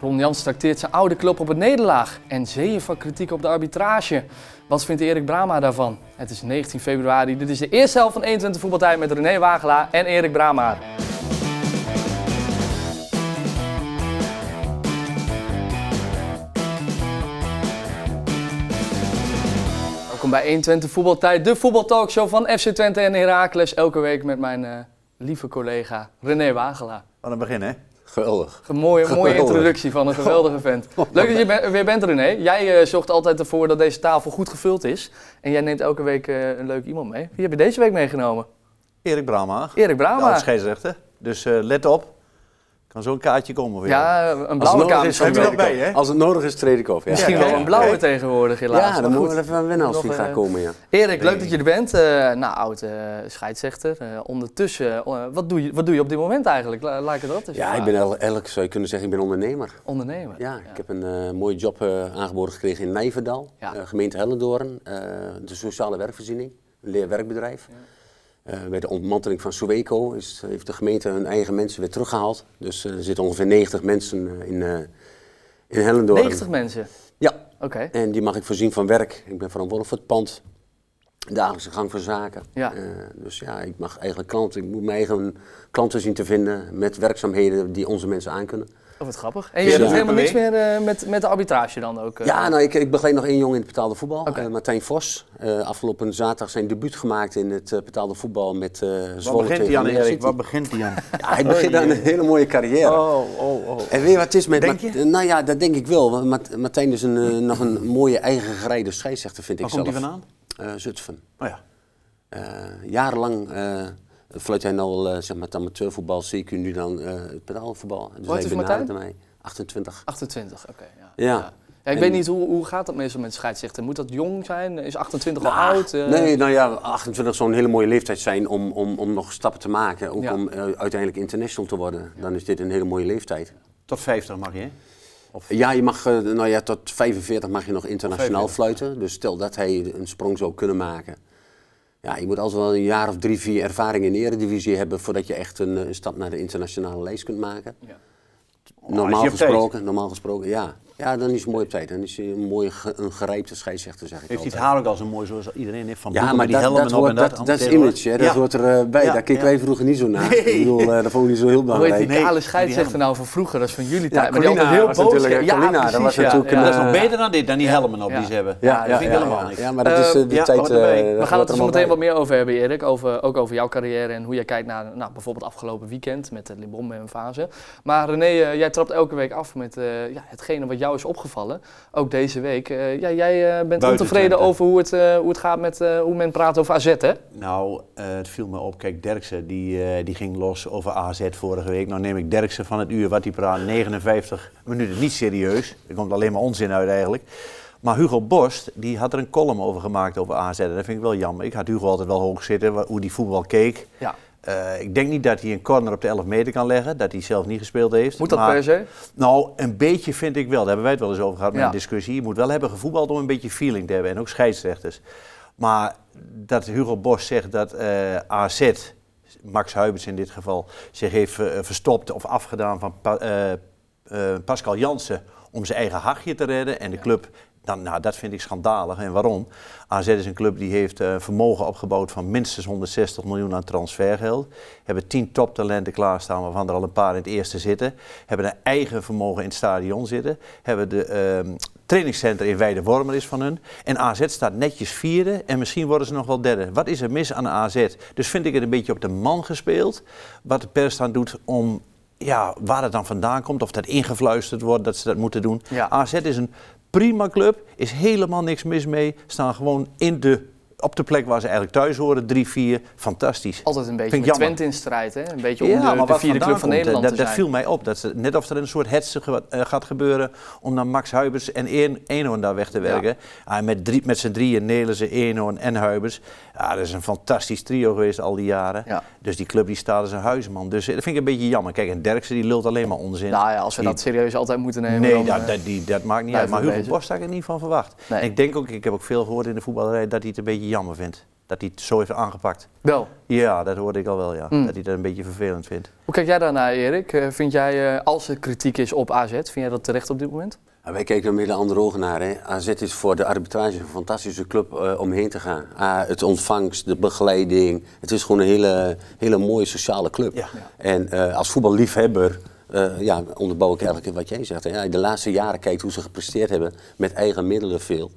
Ron Jans trakteert zijn oude club op een nederlaag. En zeeën van kritiek op de arbitrage. Wat vindt Erik Brama daarvan? Het is 19 februari. Dit is de eerste helft van 21 voetbaltijd met René Wagelaar en Erik Brama. Welkom bij 120 Voetbaltijd, de voetbaltalkshow van FC Twente en Heracles. Elke week met mijn eh, lieve collega René Wagelaar. Wat een begin, hè? Geweldig. Een mooie, mooie introductie van een geweldige vent. Leuk dat je ben- weer bent, René. Jij eh, zorgt altijd ervoor dat deze tafel goed gevuld is. En jij neemt elke week eh, een leuk iemand mee. Wie heb je deze week meegenomen? Erik Brama. Erik De Brama. scheidsrechter. Dus eh, let op. Kan zo'n kaartje komen voor jou. Ja, een Als het blauwe kamer. is, Heb je dat bij, hè? Als het nodig is, treed ik op. Ja, Misschien Ja, wel ja, een blauwe tegenwoordig, helaas. ja dan moeten we even wennen als die gaat eh, komen. Ja. Erik, leuk dat je er bent. Eh nou, oud eh, scheidsrechter. Eh, ondertussen, wat, doe je, wat doe je op dit moment eigenlijk? La- Laat ik het dat eens ja, ik ben el- eigenlijk, zou je kunnen zeggen, ik ben ondernemer. ondernemer. Ja, ik heb een eh, mooie job eh, aangeboden gekregen in Nijverdal, Ja. eh, gemeente Hellendoorn, eh, de sociale werkvoorziening, een leerwerkbedrijf. Bij de ontmanteling van Soweco is, heeft de gemeente hun eigen mensen weer teruggehaald. Dus eh, er zitten ongeveer 90 mensen eh, in, eh in Hellendoorn. 90 mensen. Ja, Oké. En die mag ik voorzien van werk. Ik ben verantwoordelijk voor het pand. Dagelijkse gang van zaken. Ja. Eh, dus ja, ik mag eigenlijk klanten, ik moet mijn eigen klanten zien te vinden met werkzaamheden die onze mensen aankunnen. Oh, wat grappig. En je Ja. doet helemaal niks Mee? meer eh, met, met de arbitrage dan ook? eh? Ja, nou, ik, ik begeleid nog één jongen in het betaalde voetbal, eh, Martijn Vos. Eh, afgelopen zaterdag zijn debuut gemaakt in het betaalde voetbal met eh Zwolle begint tegen hij aan, Erik? Waar begint hij aan? Ja, hij begint aan een hele mooie carrière. Oh, oh, oh. En weet je wat het is met Denk je? Nou ja, dat denk ik wel. Martijn is een, nog een mooie eigen gerijde scheidsrechter, vind ik Waar komt zelf. hij vandaan? Eh, Zutphen. Oh ja. Eh, jarenlang fluit hij nou eh, zeg maar, het amateurvoetbal, CQ nu dan eh het pedaalvoetbal. Dus Wat hij is Martijn? mij. 28. 28, oké. ja. Ja. Ja, ik En- weet niet, hoe, hoe gaat dat meestal met scheidsrechten? Moet dat jong zijn? Is 28 al Nou, oud? Eh, Nee, nou ja, 28 zou een hele mooie leeftijd zijn om, om, om nog stappen te maken. Ook Ja. om eh, uiteindelijk international te worden. Dan is dit een hele mooie leeftijd. Tot 50 mag je, hè? Of, Ja, je mag, nou ja, tot 45 mag je nog internationaal 45, fluiten. Dus stel dat hij een sprong zou kunnen maken. Ja, je moet altijd wel een jaar of drie, vier ervaring in de eredivisie hebben voordat je echt een, eh, een stap naar de internationale lijst kunt maken. Ja. Normaal gesproken, normaal gesproken, ja. Ja, dan is hij mooi op tijd. Dan is hij een mooie, ge- een gerijpte scheidsrechter, zeg ik heeft hij het altijd. haar ook al zo mooi zoals iedereen heeft? Van Ja, Boeken maar die dat, helmen dat, op hoort, en dat, dat. dat is image, hè, dat Ja. hoort erbij. Ja, Daar keken ja. wij vroeger niet zo naar. Ik bedoel, eh, dat vond ik niet zo heel Hoe heet belangrijk. die kale Nee, scheidsrechter nou van vroeger? Dat is van jullie Ja, tijd. maar die altijd heel boos natuurlijk, ging. Ja, Colina, dat precies, was ja. natuurlijk Ja. Dat is Eh, nog beter dan dit, dan die helmen op Ja. die ze hebben. Ja, dat ja, vind ik ja, helemaal niks. Ja, maar dat is eh, de tijd... eh, We gaan het er zo meteen wat meer over hebben, Erik. Over, ook over jouw carrière en hoe jij kijkt naar nou, bijvoorbeeld afgelopen weekend met de Limbom en fase. Maar René, eh, jij trapt elke week af met eh, ja, hetgene wat jou is opgevallen. Ook deze week. Eh, ja, jij eh, bent ontevreden over hoe het, eh, hoe het gaat met hoe men praat over AZ, hè? Nou, het viel me op. Kijk, Derksen die, die ging los over AZ vorige week. Nou neem ik Derksen van het uur wat hij praat, 59 minuten, niet serieus. Er komt alleen maar onzin uit eigenlijk. Maar Hugo Borst, die had er een column over gemaakt over AZ. En dat vind ik wel jammer. Ik had Hugo altijd wel hoog zitten, hoe die voetbal keek. Ja. Eh, ik denk niet dat hij een corner op de 11 meter kan leggen, dat hij zelf niet gespeeld heeft. Moet dat Maar- per se? Nou, een beetje vind ik wel. Daar hebben wij het wel eens over gehad met Ja. een discussie. Je moet wel hebben gevoetbald om een beetje feeling te hebben. En ook scheidsrechters. Maar dat Hugo Bos zegt dat eh, AZ, Max Huibers in dit geval, zich heeft eh, verstopt of afgedaan van Pa- Pascal Jansen om zijn eigen hachje te redden. En de club, dan, nou, dat vind ik schandalig. En waarom? AZ is een club die heeft eh, vermogen opgebouwd van minstens 160 miljoen aan transfergeld. Hebben tien toptalenten klaarstaan, waarvan er al een paar in het eerste zitten. Hebben een eigen vermogen in het stadion zitten. Hebben de ehm trainingscenter in Weidewormer is van hun. En AZ staat netjes vierde en misschien worden ze nog wel derde. Wat is er mis aan AZ? Dus vind ik het een beetje op de man gespeeld. Wat de pers dan doet om ja, waar het dan vandaan komt, of dat ingefluisterd wordt dat ze dat moeten doen. Ja. AZ is een prima club, is helemaal niks mis mee. Staan gewoon in de, op de plek waar ze eigenlijk thuis horen, 3-4, fantastisch. Altijd een beetje met. Twente in strijd, hè? Een beetje om de, de vierde club van Nederland dat, te dat zijn. viel mij op. Dat ze, net of er een soort hetze ge- eh, gaat gebeuren om dan Max Huibers en Een- Eenhoorn daar weg te werken. Ah, met drie, met z'n drieën, Nelissen, Eenhoorn en Huibers. Ja, dat is een fantastisch trio geweest al die jaren. Ja. Dus die club die staat als een huisman. Dus eh, dat vind ik een beetje jammer. Kijk, en Derksen die lult alleen maar onzin. Nou ja, als we Die- dat serieus altijd moeten nemen, Nee, dan... dat, eh, dat, die, dat maakt niet uit. Maar Hugo. Borst had ik er niet van verwacht. Nee. En ik denk ook, ik heb ook veel gehoord in de voetballerij, dat hij het een beetje jammer vindt. dat hij het zo heeft aangepakt. Wel. Ja, dat hoorde ik al wel, ja. Mm. Dat hij dat een beetje vervelend vindt. Hoe kijk jij daarnaar, Erik? Eh, vind jij, als er kritiek is op AZ, vind jij dat terecht op dit moment? Ja, wij kijken er met hele andere ogen naar. Hè. AZ is voor de arbitrage een fantastische club eh, om heen te gaan. Ah, het ontvangst, de begeleiding. Het is gewoon een hele, hele mooie sociale club. Ja. En eh, als voetballiefhebber eh, ja, onderbouw ik eigenlijk wat jij zegt. Hè. De laatste jaren kijkt hoe ze gepresteerd hebben met eigen middelen veel.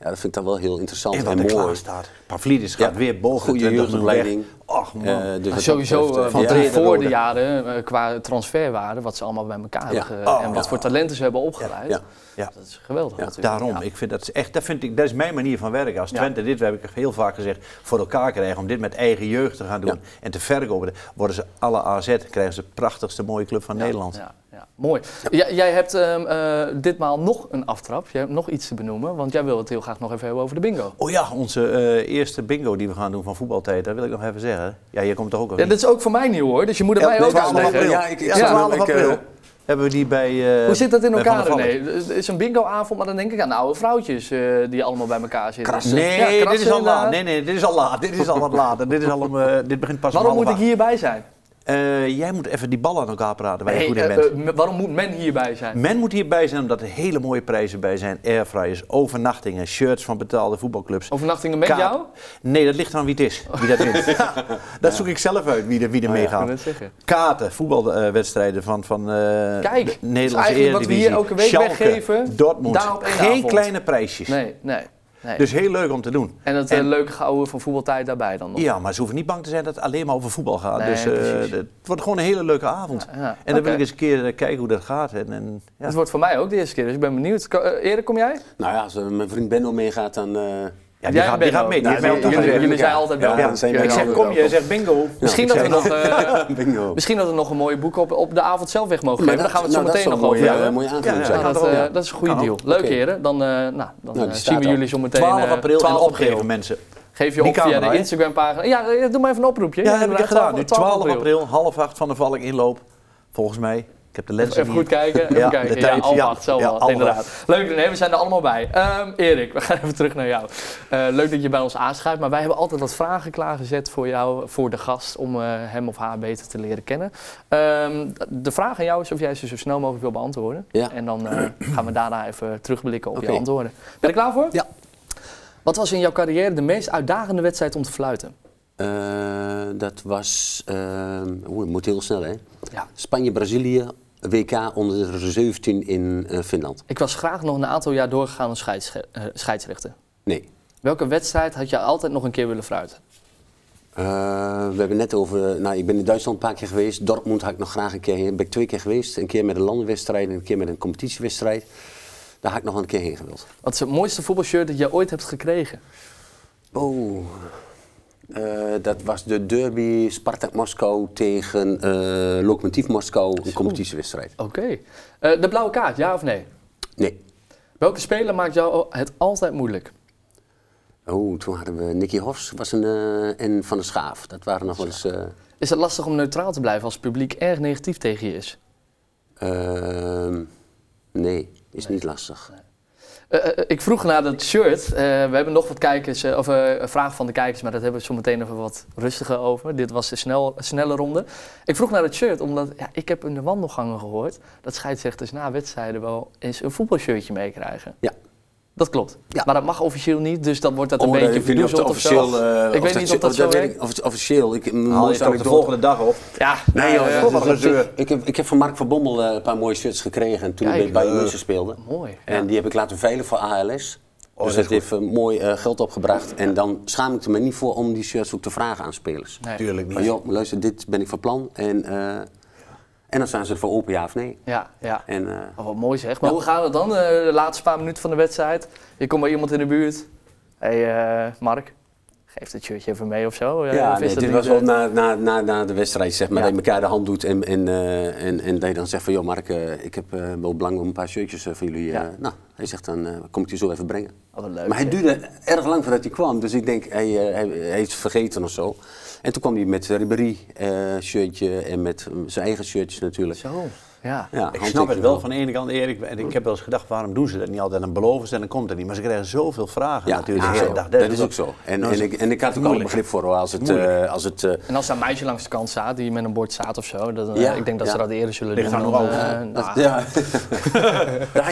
Ja, dat vind ik dan wel heel interessant En en, wat mooi. staat. Pavlidis gaat Ja. weer boven Goede 20 miljoen weg. jeugdopleiding. Och man. Eh, dus wat sowieso betreft, eh, eh, van ja, tevoren rode. de jaren, eh, qua transferwaarde, wat ze allemaal bij elkaar Ja. hebben ge- Oh, en wat ja. voor talenten ze hebben opgeleid. Ja. Ja. Dat is geweldig Ja, natuurlijk. Daarom, Ja. ik vind dat is echt, dat, vind ik, dat is mijn manier van werken. Als Ja. Twente dit, heb ik heel vaak gezegd, voor elkaar krijgen om dit met eigen jeugd te gaan doen Ja. en te verkopen, worden ze alle AZ, krijgen ze de prachtigste mooie club van Nederland. Ja, ja, mooi. Jij- jij hebt ehm, eh, ditmaal nog een aftrap. Jij hebt nog iets te benoemen, want jij wil het heel graag nog even hebben over de bingo. Oh ja, onze eh, eerste bingo die we gaan doen van voetbaltijd, dat wil ik nog even zeggen. Ja, je komt toch ook al Ja, dit is ook voor mij nieuw hoor, dus je moet er Ja, mij nee, ook 12 uitleggen. april. Ja, ik- ik Ja, zag hem, 12 ik, eh, april hebben we die bij... eh, Hoe zit dat in elkaar. René? Het is een bingoavond, maar dan denk ik aan de oude vrouwtjes eh, die allemaal bij elkaar zitten. Krassen. Nee, ja, dit is al laat. Nee, nee, dit is al laat. Dit is al wat later. dit, is al om, eh, dit begint pas om Waarom half moet ik hierbij zijn? Eh, jij moet even die ballen aan elkaar praten waar je goed in eh, bent. eh, waarom moet men hierbij zijn? Men moet hierbij zijn omdat er hele mooie prijzen bij zijn. Airfryers, overnachtingen, shirts van betaalde voetbalclubs. Overnachtingen met Kaart- jou? Nee, dat ligt aan wie het is. Wie dat wint. dat zoek ik zelf uit, wie er, wie er Oh ja, meegaat. zeggen. Kaarten, voetbalwedstrijden van, van Kijk, de Nederlandse eigenlijk wat we hier Eredivisie. elke week Schalke, weggeven, Dortmund. Geen avond. kleine prijsjes. Nee, nee. Nee. Dus heel leuk om te doen. en dat eh, en- leuke gehouden van voetbaltijd daarbij dan nog. Ja, maar ze hoeven niet bang te zijn dat het alleen maar over voetbal gaat. Nee, dus eh, het wordt gewoon een hele leuke avond. Ja, ja. En dan wil ik eens een keer eh, kijken hoe dat gaat. En, en, ja. Het wordt voor mij ook de eerste keer, dus ik ben benieuwd. Erik, kom jij? Nou ja, als mijn vriend Benno meegaat, dan... Ja, die, gaat, die gaat mee. Die Nou, jullie- zijn altijd Ja, Ja, wij Ik zeg, kom je? Zegt bingo. Misschien, dat we zeg, nog, eh, bingo. misschien dat we nog een mooie boek op, op de avond zelf weg mogen geven. Daar gaan we het nou, zo meteen nog over hebben. eh, Ja. Nou, dat, is een goede deal. Leuk heren. Dan, eh, nou, dan staat zien we jullie zo meteen. 12 eh, april 12 en opgeven mensen. Geef je Die op via de? Instagram pagina. Ja, doe maar even een oproepje. Ja, dat heb ik gedaan. Nu 12 april, half acht van de Valk inloop. Volgens mij. Ik heb de lenzen Even goed kijken. Even Ja, kijken. Ja, wat, half inderdaad. Leuk, nee, we zijn er allemaal bij. Ehm, Erik, we gaan even terug naar jou. Eh, leuk dat je bij ons aanschuift, maar wij hebben altijd wat vragen klaargezet voor jou, voor de gast, om eh, hem of haar beter te leren kennen. Ehm, de vraag aan jou is of jij ze zo snel mogelijk wil beantwoorden. Ja. En dan eh, gaan we daarna even terugblikken op je antwoorden. Ben je er klaar voor? Ja. Wat was in jouw carrière de meest uitdagende wedstrijd om te fluiten? Dat was... eh, Oeh, het moet heel snel, hè? Ja. Spanje-Brazilië, WK onder de 17 in eh, Finland. Ik was graag nog een aantal jaar doorgegaan als scheids, eh, scheidsrechter. Nee. Welke wedstrijd had je altijd nog een keer willen fluiten? Eh, we hebben net over... Nou, ik ben in Duitsland een paar keer geweest. Dortmund had ik nog graag een keer heen. Ben ik twee keer geweest. Een keer met een landenwedstrijd en een keer met een competitiewedstrijd. Daar had ik nog een keer heen gewild. Wat is het mooiste voetbalshirt dat je ooit hebt gekregen? Oh... Eh, dat was de derby Spartak Moskou tegen eh Lokomotief Moskou, een competitiewedstrijd. Oké. Eh, de blauwe kaart, ja of nee? Nee. Welke speler maakt jou het altijd moeilijk? Oh, toen hadden we Nicky Hofs was een, en Van der Schaaf. Dat waren nog wel eens... Is het lastig om neutraal te blijven als het publiek erg negatief tegen je is? ehm, nee, is niet lastig. Eh, ik vroeg naar dat shirt. Eh, we hebben nog wat kijkers, eh, of eh, vraag van de kijkers, maar dat hebben we zo meteen even wat rustiger over. Dit was de snel, snelle ronde. Ik vroeg naar het shirt, omdat ja, ik heb in de wandelgangen gehoord dat scheidsrechters na wedstrijden wel eens een voetbalshirtje meekrijgen. Ja. Dat klopt. Ja. Maar dat mag officieel niet, dus dan wordt dat een Oh, beetje ik weet niet of het verdoezeld of zo. officieel... eh, Ik weet niet of dat zo weet werkt. ik- Of het officieel... Ik, Haal je toch de volgende dag op. Ja, Nee joh, eh, dat is- een gezeur. ik, heb, ik heb van Mark van Bommel eh, een paar mooie shirts gekregen toen Kijk. ik bij Bayern Eh. München speelde. mooi. En ja. die heb ik laten veilen voor ALS. Oh, dus dat dat is heeft eh, mooi eh, geld opgebracht. En dan schaam ik er me niet voor om die shirts ook te vragen aan spelers. Nee. Tuurlijk Van niet. joh, luister, dit ben ik van plan. En, eh, en dan staan ze ervoor open, ja of nee. Ja, ja. En, eh, Oh, wat mooi zeg. Maar Ja. hoe gaat het dan? eh, de laatste paar minuten van de wedstrijd. Je komt bij iemand in de buurt. Hé hey, eh, Mark, geef het shirtje even mee of zo. Ja, nee, dat dit was wel na, na, na, na de wedstrijd, zeg maar, Ja. dat je elkaar de hand doet en, en, en, en dat je dan zegt van, joh Mark, ik heb wel belang om een paar shirtjes voor jullie. Ja. nou, hij zegt dan, kom ik die zo even brengen. Oh, leuk. Maar hij duurde erg lang voordat hij kwam, dus ik denk, hij, eh, hij, hij is vergeten of zo. En toen kwam hij met Ribéry eh shirtje en met mm, zijn eigen shirtjes natuurlijk. Zo. Ja. Ja, Ik snap het wel van de ene kant, Erik. En ik heb wel eens gedacht, waarom doen ze dat niet altijd? Dan beloven ze en dan komt het niet. Maar ze krijgen zoveel vragen Ja, natuurlijk. zo. dag. Dat is ook zo. En, en, ik, en ik had ook al moeilijk. begrip voor hoor, als het, eh, als het eh, En als er een meisje langs de kant staat die met een bord staat of zo, dan, Ja, ik denk dat ze ja. dat eerder zullen Ligt doen. aan dan, hoe oud, eh, hè? nou, ja.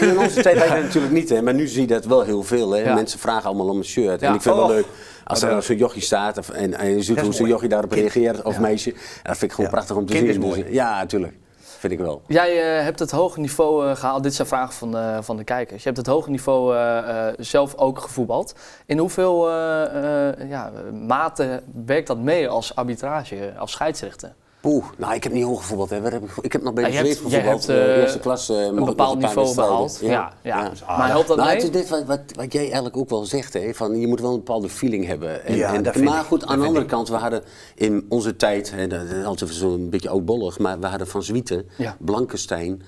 in onze tijd had je dat natuurlijk niet, hè. maar nu zie je dat wel heel veel. Hè. Ja. Mensen vragen allemaal om een shirt. Ja. En ik vind het wel leuk als er zo'n jochie staat of, en, en je ziet hoe zo'n jochie daarop reageert, of meisje. En dat vind ik gewoon Ja. prachtig om te Kind zien. is mooi. Dus, ja, natuurlijk. Vind ik wel. Jij eh, hebt het hoge niveau eh, gehaald. Dit zijn vragen van, de- van de kijkers. Je hebt het hoge niveau eh, eh, zelf ook gevoetbald. In hoeveel eh, eh, ja, mate werkt dat mee als arbitrage, als scheidsrechter? Oeh, nou ik heb niet hoog gevoetbald. Hè. Waar heb ik, ik heb nog bij de Ja, je hebt- zweef gevoetbald. hebt, eh, eh, eerste klas. eh, Een bepaald niveau behaald. Ja, ja. Ja. Maar helpt dat nou, mee? het is dit wat, wat, wat jij eigenlijk ook wel zegt, hè, van je moet wel een bepaalde feeling hebben. En, Ja, en, dat vind maar ik. goed, aan de andere ik. kant, we hadden in onze tijd, hè, dat is altijd zo'n beetje oudbollig, maar we hadden Van Zwieten, Ja. Blankenstein.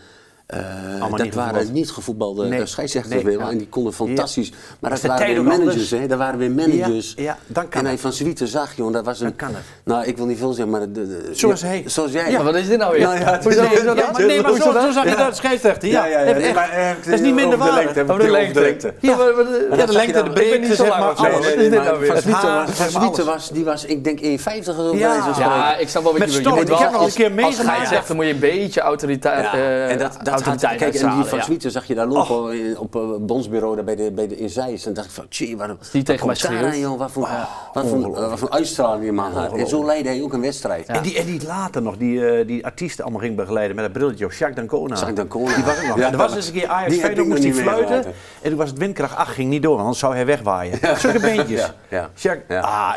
Eh, Allemaal dat niet waren gevoetbald. niet gevoetbalde Nee. eh, scheidsrechters Nee, ja. en die konden fantastisch. Maar Was dat waren weer managers, hè? Dat waren weer managers. Ja, ja, dan kan en hij van Zwieten zag, joh, dat was een. Dan kan het. Nou, ik wil niet veel zeggen, maar de, de- Zoals ja, hij. Zoals jij. Ja, wat is dit nou weer? Nou ja, het is- Hoezo- nee, ja, dan? maar nee, maar zo, zo zag je dat scheidsrechter. Ja, Ja, ja, ja. Nee, maar, dat is niet minder waar. de lengte. lengte. Ja, maar- maar- Ja, de lengte, de ben breedte, niet zo zeg lang maar. nou? Van Zwieten was, maar die was, ik denk 1,50 of zo. Ja. Ja, ik snap wel wat je bedoelt. Ik heb nog een keer als, als meegemaakt. scheidsrechter moet je een beetje autoriteit, Eh, autoriteit kijk, en die van. Zwieten zag je daar lopen in- op een bondsbureau daar bij de, bij de in Zeist. En dacht ik van, tjie, waarom, die tegen mij daar joh, wat voor, wat voor, eh, wat voor uitstraling die man had. En zo leidde hij ook een wedstrijd. En die, en die later nog, die, eh, die artiesten allemaal ging begeleiden met dat brilletje op Jacques D'Ancona. Jacques D'Ancona. Die was er nog. Ja, er was eens een keer Ajax Feyenoord, moest hij fluiten. En toen was het windkracht 8, ging niet door, want anders zou hij wegwaaien. Zulke beentjes. Ja, ja. Jacques, Ja. ah,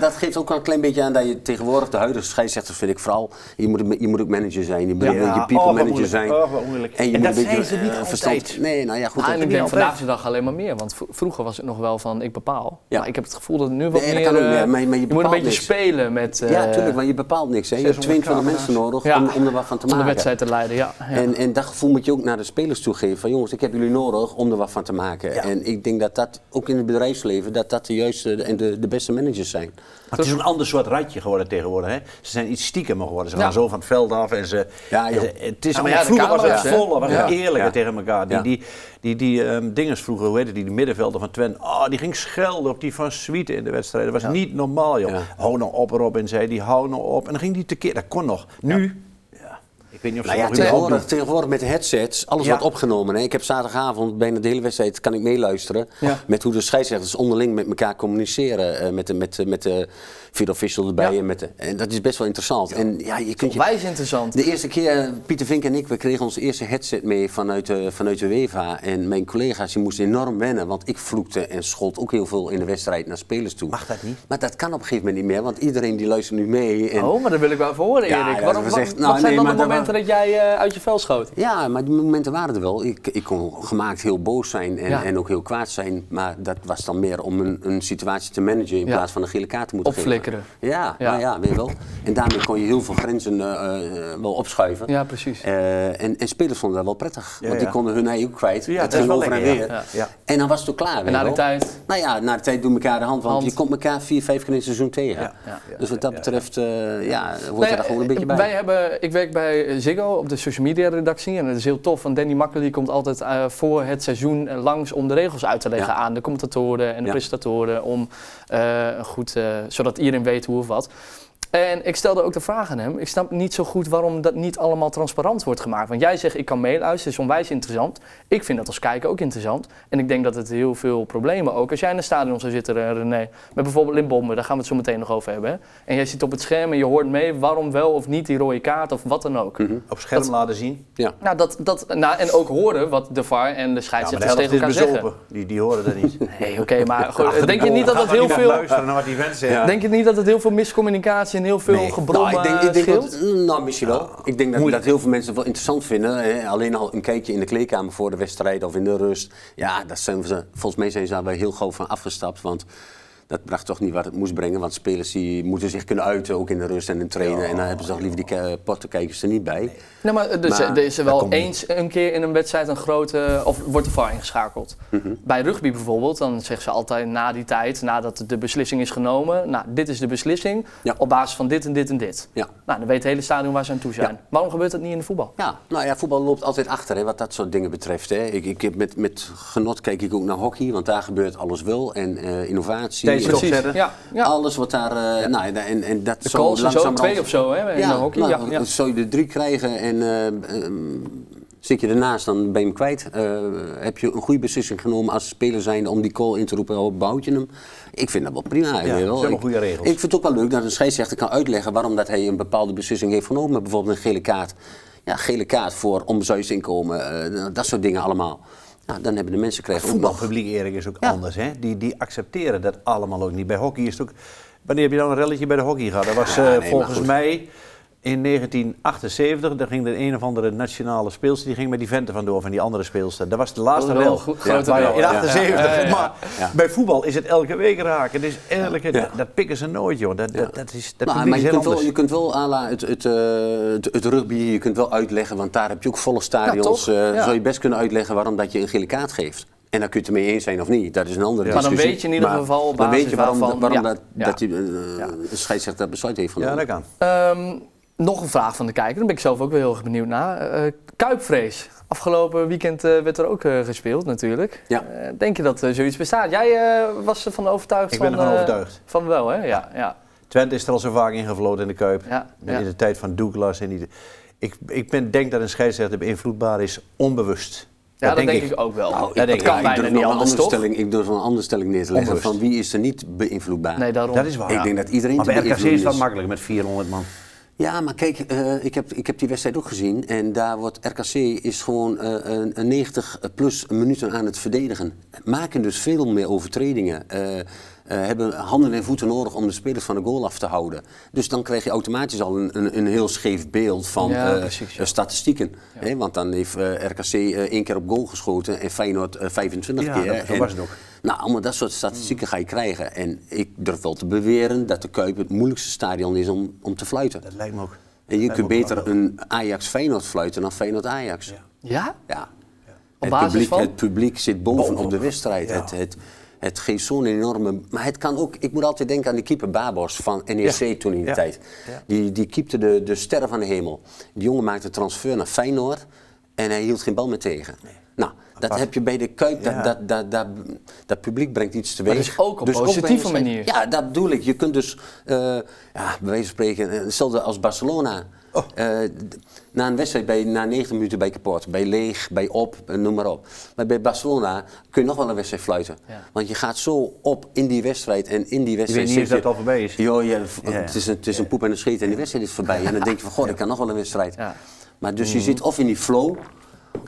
dat, geeft, ook wel een klein beetje aan dat je tegenwoordig de huidige scheidsrechters vind ik vooral. Je moet, je moet ook manager zijn, je moet Ja. beetje Zijn. Oh, wat moeilijk. En je En moet dat een beetje zijn ze niet eh, altijd. verstand. Nee, nou ja, goed. Ah, dat- en ik denk vandaag de dag alleen maar meer. Want vroeger was het nog wel van ik bepaal. Ja. Maar ik heb het gevoel dat het nu wat Nee, dat meer... kan ook eh, meer, maar- maar je je moet een beetje niks. spelen met... eh, ja, natuurlijk, want je bepaalt niks. Hè. Je hebt 600 22 mensen nodig Ja. om, om er wat van te om de maken. wedstrijd te leiden, ja. ja. En, en dat gevoel moet je ook naar de spelers toegeven. Van jongens, ik heb jullie nodig om er wat van te maken. Ja. En ik denk dat dat ook in het bedrijfsleven, dat dat de juiste en de, de beste managers zijn. Maar het is een ander soort ratje geworden tegenwoordig. Hè? Ze zijn iets stiekemer geworden. Ze Ja. gaan zo van het veld af en ze. Ja, en ze- het is Ja, maar vroeger was het voller, was het eerlijker Ja. tegen elkaar. Die, Ja. die, die, die ehm, dinges vroeger, hoe heet het, die, die middenvelder van Twente, oh, die ging schelden op die van Swieten in de wedstrijd. Dat was niet normaal, joh. Ja. Hou nou op, Robin, zei die, hou nou op. En dan ging die tekeer, dat kon nog. Nu, weet niet of ze Nou ja, tegenwoordig, met de headsets, alles Ja. wordt opgenomen. Hè. Ik heb zaterdagavond bijna de hele wedstrijd kan ik meeluisteren. Ja. Met hoe de scheidsrechters onderling met elkaar communiceren. eh, met de, met, met de video official erbij. Ja. En, met de, en dat is best wel interessant. En ja, je kunt je, interessant. de eerste keer, eh, Pieter Vink en ik, we kregen ons eerste headset mee vanuit de, vanuit de UEFA. En mijn collega's die moesten enorm wennen, want ik vloekte en schold ook heel veel in de wedstrijd naar spelers toe. Mag dat niet? Maar dat kan op een gegeven moment niet meer, want iedereen die luistert nu mee. En, Oh, maar dat wil ik wel even horen, Ja, Erik. ja, Waarom, dat wat, was echt- wat nou, zijn nee, dan de maar dat momenten dat jij eh, uit je vel schoot? Ja, maar die momenten waren er wel. Ik, ik kon gemaakt heel boos zijn en, Ja. en ook heel kwaad zijn. Maar dat was dan meer om een, een situatie te managen in Ja. plaats van een gele kaart te moeten Opflikkeren. geven. Ja, Ja. Nou ja, weet je wel. En daarmee kon je heel veel grenzen eh, eh, wel opschuiven. Ja, precies. Eh, en, en spelers vonden dat wel prettig. Ja, want die konden hun ei ook kwijt. Ja, het dat is ging wel over en lekker, weer. ja. Ja. En dan was het ook klaar. En na de tijd? Nou ja, na de tijd doen elkaar de hand. Want Hand. je komt elkaar vier, vijf keer in het seizoen tegen. Ja. Ja. Dus wat dat betreft, eh, ja, hoort Nee, er daar gewoon een beetje bij. Wij hebben, ik werk bij Ziggo op de social media redactie en dat is heel tof. Want Danny Makkely komt altijd eh, voor het seizoen eh, langs om de regels uit te leggen Ja. aan de commentatoren en de presentatoren. Om, eh, goed, zodat iedereen weet hoe of wat. En ik stelde ook de vraag aan hem. Ik snap niet zo goed waarom dat niet allemaal transparant wordt gemaakt. Want jij zegt ik kan meeluisteren, is onwijs interessant. Ik vind dat als kijker ook interessant. En ik denk dat het heel veel problemen ook. Als jij in een stadion zou zitten, eh, René, met bijvoorbeeld Limbombe, daar gaan we het zo meteen nog over hebben. Hè? En jij zit op het scherm en je hoort mee waarom wel of niet die rode kaart of wat dan ook. Mhm. Op scherm Dat- laten zien. Ja. Nou, dat, dat, nou, en ook horen wat de VAR en de Ja, scheidsrechters helft tegen is elkaar zeggen. bezopen. Die, die horen dat niet. Nee, oké, maar goed, denk je niet dat het heel veel... luisteren naar wat die. Denk je niet dat het heel veel miscommunicatie heel veel Nee. gebrom nou, ik denk, ik denk dat, nou, misschien wel. Ik denk dat, dat heel veel mensen het wel interessant vinden. Hè. Alleen al een kijkje in de kleedkamer voor de wedstrijd of in de rust. Ja, dat zijn ze, volgens mij zijn ze daar wel heel gauw van afgestapt. Want dat bracht toch niet wat het moest brengen. Want spelers die moeten zich kunnen uiten, ook in de rust en in trainen. En dan hebben ze toch liever die ke- pottenkijkers er niet bij. Nou, maar, dus, Maar- er is er wel niet. eens een keer in een wedstrijd een grote. of wordt de VAR ingeschakeld. Mhm. Bij rugby bijvoorbeeld, dan zeggen ze altijd na die tijd, nadat de beslissing is genomen. Nou, dit is de beslissing Ja. op basis van dit en dit en dit. Ja. Nou, dan weet het hele stadion waar ze aan toe zijn. Waarom gebeurt dat niet in de voetbal? Ja, nou ja, voetbal loopt altijd achter hè, wat dat soort dingen betreft. Hè. Ik, ik heb met, met genot kijk ik ook naar hockey, want daar gebeurt alles wel. En eh, innovatie. Precies. Ja, ja. Alles wat daar. eh, nou, en, en, en dat de zo calls en zo, twee of zo hè, in de hockey. nou, ja, ja. dan zou je er drie krijgen en eh, ehm, zit je ernaast, dan ben je hem kwijt. Eh, heb je een goede beslissing genomen als speler zijnde om die call in te roepen, oh, behoud je hem? Ik vind dat wel prima. Ja, weet je wel. dat zijn goede regels. Ik vind het ook wel leuk dat een scheidsrechter kan uitleggen waarom dat hij een bepaalde beslissing heeft genomen. Bijvoorbeeld een gele kaart. Ja, gele kaart voor onbezuinsinkomen, eh dat soort dingen allemaal. Nou, dan hebben de mensen krijgen. Voetbalpubliek, Erik, is ook Ja. anders. Hè? Die, die accepteren dat allemaal ook niet. Bij hockey is het ook... Wanneer heb je dan een relletje bij de hockey gehad? Dat was Ja, eh, nee, volgens mij in 1978. Daar ging de een of andere nationale speelster die ging met die venten vandoor van die andere speelster. Dat was de laatste Dat was wel Maar In ja. 78. Ja, ja, ja. Maar Ja. bij voetbal is het elke week raken. Dus elke, Ja. dat, dat pikken ze nooit, joh. Dat, dat, dat is, dat maar is je kunt, wel, je kunt wel à la het, het, eh, het, het rugby, je kunt wel uitleggen, want daar heb je ook volle stadions. eh, Ja. Zou je best kunnen uitleggen waarom dat je een gele kaart geeft. En dan kun je het ermee eens zijn of niet. Dat is een andere Maar dan discussie. weet je in ieder Maar geval op dan basis weet je waarom, waarvan- waarom ja. dat, Ja. dat die, eh, een scheidsrechter dat besluit heeft Ja, genomen. dat kan. Ehm, nog een vraag van de kijker, daar ben ik zelf ook wel heel erg benieuwd naar. Eh, Kuipvrees. Afgelopen weekend eh, werd er ook eh, gespeeld natuurlijk. Ja. Eh, denk je dat eh, zoiets bestaat? Jij eh, was ervan overtuigd Ik van... ben ervan eh, overtuigd. Van wel, hè? Ja, ja, Twente is er al zo vaak ingevloten in de Kuip. ja. In de tijd van Douglas. En die, ik ik ben, denk dat een scheidsrechter beïnvloedbaar is onbewust. Ja, dat, denk ik, ook wel. Nou, dat denk ik. kan Ja, ik bijna niet anders, stelling, ik durf een andere stelling neer te leggen. Van wie is er niet beïnvloedbaar? Nee, daarom. Dat is waar. Ik denk dat iedereen Maar bij RKC is dat makkelijk met 400 man. Ja, maar kijk, eh, ik, heb, ik heb die wedstrijd ook gezien. En daar wordt RKC is gewoon eh, een, een 90 plus minuten aan het verdedigen. Maken dus veel meer overtredingen. eh, hebben handen en voeten nodig om de spelers van de goal af te houden. Dus dan krijg je automatisch al een, een, een heel scheef beeld van Ja, eh, precies, ja. eh, statistieken. Hè, want dan heeft eh, RKC eh, één keer op goal geschoten en Feyenoord eh, 25 Ja, keer. dat- En- was het ook. nou, allemaal dat soort statistieken ga je krijgen. En ik durf wel te beweren dat de Kuip het moeilijkste stadion is om, om te fluiten. Dat lijkt me ook. En je kunt beter een Ajax-Feyenoord fluiten dan Feyenoord-Ajax. Ja. Ja. Ja? Op Het, basis publiek, van? het publiek zit bovenop Bovenop. de wedstrijd. Ja. Het, het, het geeft zo'n enorme... Maar het kan ook... Ik moet altijd denken aan die keeper Babos van NEC Ja. toen in de Ja. tijd. Ja. Die, die keepte de, de sterren van de hemel. Die jongen maakte transfer naar Feyenoord en hij hield geen bal meer tegen. Nou, dat Apart. heb je bij de Kuip. Dat, Ja. dat, dat, dat, dat publiek brengt iets teweeg. Maar dus ook op bij positieve manier. Ja, dat bedoel ik. Je kunt dus, eh, ja, bij wijze van spreken, eh, hetzelfde als Barcelona. Oh. Eh, na een wedstrijd, bij, na 90 minuten bij kapot, bij leeg, bij op, noem maar op. Maar bij Barcelona kun je nog wel een wedstrijd fluiten. Ja. Want je gaat zo op in die wedstrijd en in die wedstrijd... niet eens zit dat het al voorbij is. Joh, je, Ja. het, is een, het is een poep en een scheet en die wedstrijd is voorbij. En dan denk je van, god, ik kan nog wel een wedstrijd. Maar dus je zit of in die flow,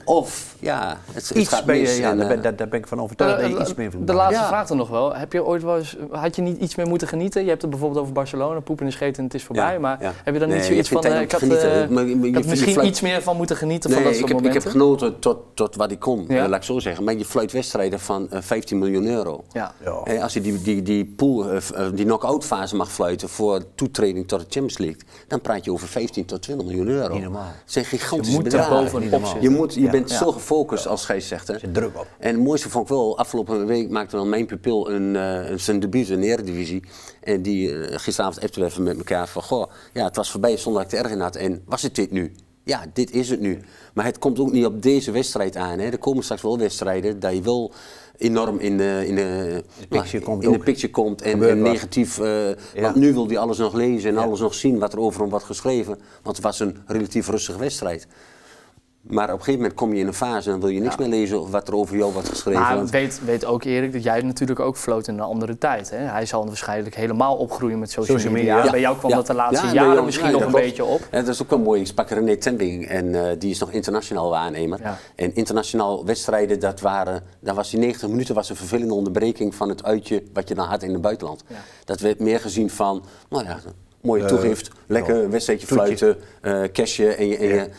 of ja, het, het Iets gaat ben je, mis. ja, en, daar, ben, eh, daar, daar ben ik van overtuigd dat je iets meer de, van de laatste Ja. vraag dan nog wel. Heb je ooit wel eens, had je niet iets meer moeten genieten? Je hebt het bijvoorbeeld over Barcelona, poepen en scheten en het is voorbij. Ja, maar ja. heb je dan Nee, niet zoiets ik van, eh, ik had, genieten. eh, Maar je- je- ik had je misschien fluit- iets meer van moeten genieten van dat ik soort heb, ik heb genoten tot, tot wat ik kon, Ja. eh, laat ik zo zeggen. Maar je fluit wedstrijden van eh, 15 miljoen euro. Ja. Ja. Eh, als je die, die, die pool, eh, eh, die knock-out fase mag fluiten voor toetreding tot de Champions League, dan praat je over 15 tot 20 miljoen euro. Niet normaal. Dat zijn gigantische Je moet er bedragen. Je, moet, je Ja. bent Ja. zo gefocust als scheidsrechter. Er druk op. En het mooiste vond ik wel, afgelopen week maakte wel mijn pupil een, eh, een zijn debuut in de Eredivisie. En die eh, gisteravond appten we even met elkaar van, goh, ja, het was voorbij zonder dat ik het erg in had. En was het dit nu? Ja, dit is het nu. Maar het komt ook niet op deze wedstrijd aan. Hè. Er komen straks wel wedstrijden dat je wel enorm in de, in de, picture komt in de picture komt en, negatief. eh, Ja. Want nu wil hij alles nog lezen en Ja. alles nog zien wat er over hem wordt geschreven. Want het was een relatief rustige wedstrijd. Maar op een gegeven moment kom je in een fase en dan wil je niks meer lezen wat er over jou wordt geschreven. Maar want- weet, weet ook Erik dat jij natuurlijk ook floot in een andere tijd. Hè? Hij zal waarschijnlijk helemaal opgroeien met social, Social media. media. Bij jou kwam Ja. dat de laatste Ja, jaren jou- misschien ja, nog een klopt. beetje op. Ja, dat is ook wel mooi. Ik sprak René Tending en eh, die is nog internationaal waarnemer. Ja. En internationaal wedstrijden, dat waren, daar was die 90 minuten was een vervelende onderbreking van het uitje wat je dan had in het buitenland. Ja. Dat werd meer gezien van, nou ja, mooie Eh, toegift, lekker ja. wedstrijdje fluiten, eh cashje en je... En je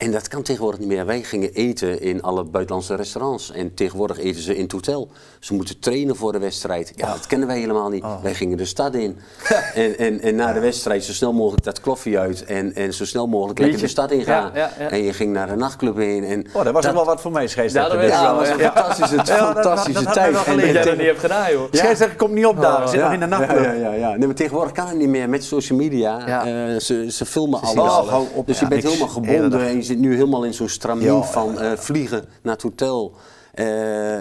En dat kan tegenwoordig niet meer. Wij gingen eten in alle buitenlandse restaurants. En tegenwoordig eten ze in het hotel. Ze moeten trainen voor de wedstrijd. Ja, dat kennen wij helemaal niet. Wij gingen de stad in. en, en, en na de wedstrijd zo snel mogelijk dat kloffie uit. En, en zo snel mogelijk lekker de stad ja, ja. En je ging naar de nachtclub heen. En Oh, dat was wel wat voor mij, scheidsrechter. Ja, dat dat was een ja. fantastische, Ja, dat- dat- fantastische dat tijd. En-. Dat jij en- dat niet hebt gedaan, joh. Scheidsrechter komt niet op daar, zit nog in de nachtclub. Ja, ja, ja. Nee, maar tegenwoordig kan het niet meer met social media. Ja. Eh, ze, ze filmen alles. dus je bent helemaal Hele gebonden en zit nu helemaal in zo'n stramien Ja, van eh, vliegen naar het hotel. eh,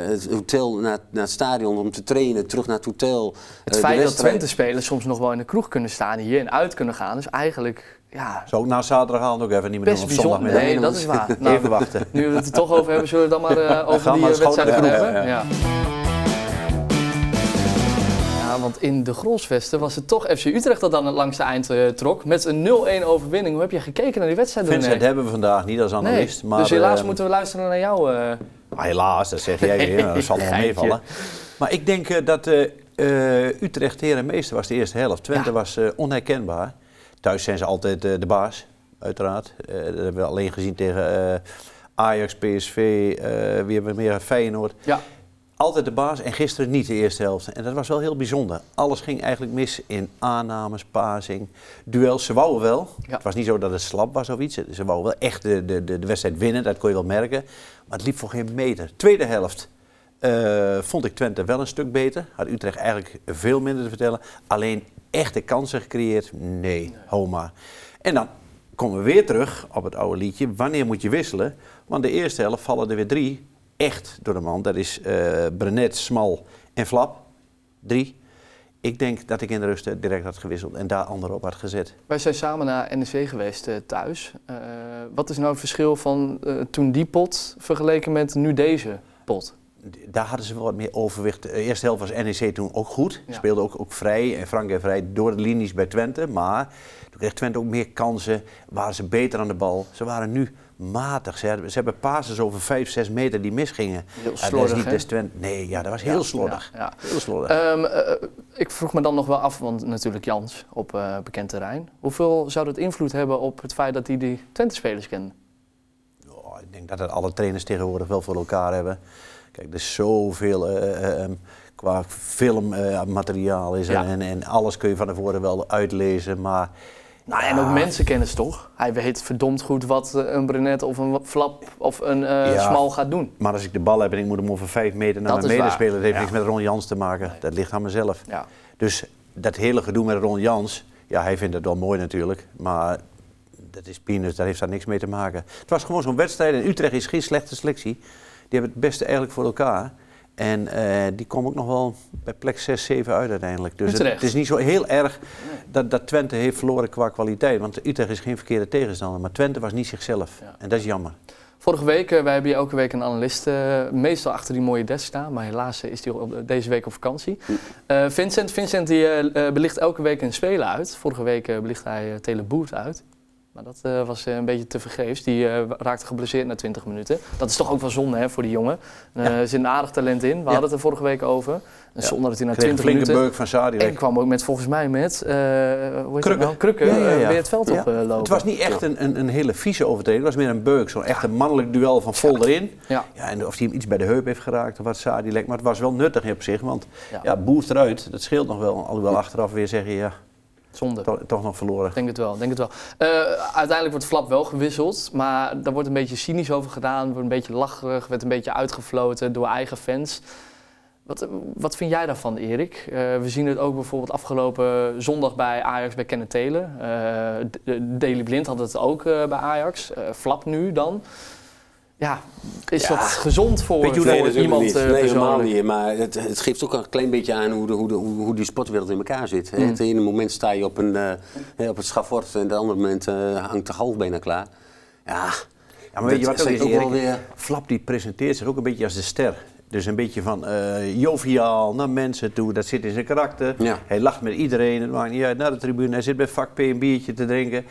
het hotel naar, naar het stadion om te trainen, terug naar het hotel. Het eh, de feit dat. Twente-spelers soms nog wel in de kroeg kunnen staan hier en uit kunnen gaan, is eigenlijk ja, ik na zaterdagavond ook even niet meer doen best op bijzonder. Nee, Nee, dat is waar. Nou, Even wachten. Nu we het er toch over hebben, zullen we dan maar over gaan die wedstrijd gaan hebben. doen, Ja. Want in de Grolsvesten was het toch FC Utrecht dat dan het langste eind eh, trok. Met een 0-1 overwinning. Hoe heb je gekeken naar die wedstrijd? Vincent hebben we vandaag niet als Nee, analist. Maar, dus helaas eh, moeten we luisteren naar jou. maar helaas, dat zeg jij weer. Dat zal Geintje. meevallen. Maar ik denk dat Utrecht heer en meester was de eerste helft. Twente Ja. was onherkenbaar. Thuis zijn ze altijd de baas, uiteraard. Dat hebben we alleen gezien tegen Ajax, PSV, eh, wie hebben we meer? Feyenoord. ja. Altijd de baas en gisteren niet de eerste helft. En dat was wel heel bijzonder. Alles ging eigenlijk mis in aannames, passing, duels. Ze wouden wel. Ja. Het was niet zo dat het slap was of iets. Ze wouden wel echt de, de, de, wedstrijd winnen, dat kon je wel merken. Maar het liep voor geen meter. Tweede helft eh, vond ik Twente wel een stuk beter. Had Utrecht eigenlijk veel minder te vertellen. Alleen echte kansen gecreëerd? Nee, homa. En dan komen we weer terug op het oude liedje. Wanneer moet je wisselen? Want de eerste helft vallen er weer drie echt door de man. Dat is eh Brenet, Smal en Flap. Drie. Ik denk dat ik in de rust eh, direct had gewisseld en daar anderen op had gezet. Wij zijn samen naar NEC geweest eh, thuis. Wat is nou het verschil van toen die pot vergeleken met nu deze pot? Daar hadden ze wel wat meer overwicht. De eerste helft was NEC toen ook goed. Ja. Speelde ook, ook vrij en frank en vrij door de linies bij Twente. Maar toen kreeg Twente ook meer kansen. Waren ze beter aan de bal. Ze waren nu matig. Ze hebben, ze hebben passes over 5, 6 meter die misgingen. Heel Ja, dat is slordig, niet. Nee, ja, dat was heel Ja, slordig. ja. Heel slordig. Ehm, eh, ik vroeg me dan nog wel af, want natuurlijk Jans op eh, bekend terrein. Hoeveel zou dat invloed hebben op het feit dat hij die Twente-spelers kent? Oh, ik denk dat het alle trainers tegenwoordig wel voor elkaar hebben. Kijk, er is zoveel eh, eh, ehm, qua filmmateriaal is Ja. en, en alles kun je van tevoren wel uitlezen. Maar Nou, en ook Ja. mensenkennis toch? Hij weet verdomd goed wat eh, een Brenet of een Flap of een eh, Ja. Smal gaat doen. Maar als ik de bal heb en ik moet hem over vijf meter naar Dat mijn medespeler, dat heeft Ja. niks met Ron Jans te maken. Dat ligt aan mezelf. Ja. Dus dat hele gedoe met Ron Jans, ja, hij vindt het wel mooi natuurlijk, maar dat is peanuts, daar heeft daar niks mee te maken. Het was gewoon zo'n wedstrijd en Utrecht is geen slechte selectie. Die hebben het beste eigenlijk voor elkaar. En eh, die komen ook nog wel bij plek 6, 7 uit uiteindelijk. Dus het is niet zo heel erg dat, dat Twente heeft verloren qua kwaliteit. Want Utrecht is geen verkeerde tegenstander. Maar Twente was niet zichzelf. Ja. En dat is jammer. Vorige week, eh, wij hebben hier elke week een analist, eh, meestal achter die mooie desk staan, maar helaas eh, is hij op- deze week op vakantie. Vincent, Vincent die, belicht elke week een speler uit. Vorige week belicht hij uh, Teleboert uit. Maar dat eh, was eh, een beetje te vergeefs. Die eh, raakte geblesseerd na 20 minuten. Dat is toch ook wel zonde hè, voor die jongen. Er zit een aardig talent in. We hadden het er vorige week over. En zonder dat hij na Kreeg een 20 flinke minuten... beuk van Sadi En kwam ook met, volgens mij met, hoe Krukken. nou? Krukken, weer het veld Ja. oplopen. Het was niet echt een, een, een hele vieze overtreding. Het was meer een beuk. Zo'n echt een mannelijk duel van vol erin. Ja. En of hij hem iets bij de heup heeft geraakt of wat Sadi lekt. Maar het was wel nuttig op zich. Want Ja. ja, boert eruit. Dat scheelt nog wel. Alhoewel achteraf weer zeggen, ja, Zonde. toch, toch nog verloren. Denk het wel, denk het wel. Eh, uiteindelijk wordt Flap wel gewisseld, maar daar wordt een beetje cynisch over gedaan, wordt een beetje lacherig, werd een beetje uitgefloten door eigen fans. Wat, wat vind jij daarvan, Erik? Eh, we zien het ook bijvoorbeeld afgelopen zondag bij Ajax bij Kenneth D- Daley Blind had het ook bij Ajax. Flap nu dan. Ja, is Ja. dat gezond voor, Weet je hoe voor dat natuurlijk iemand niet. eh, Nee, helemaal niet. Maar het, het geeft ook een klein beetje aan hoe, de, hoe, de, hoe, die sportwereld in elkaar zit. Hè. Mm. Het ene moment sta je op, een, eh, hè, op het schafort en het andere moment eh, hangt de half bijna klaar. Ja, Ja, maar weet je wat ook is, ook wel Erik? weer... Flap die presenteert zich ook een beetje als de ster. Dus een beetje van eh, joviaal naar mensen toe. Dat zit in zijn karakter. Ja. Hij lacht met iedereen. Het maakt niet uit naar de tribune. Hij zit bij vak P een biertje te drinken.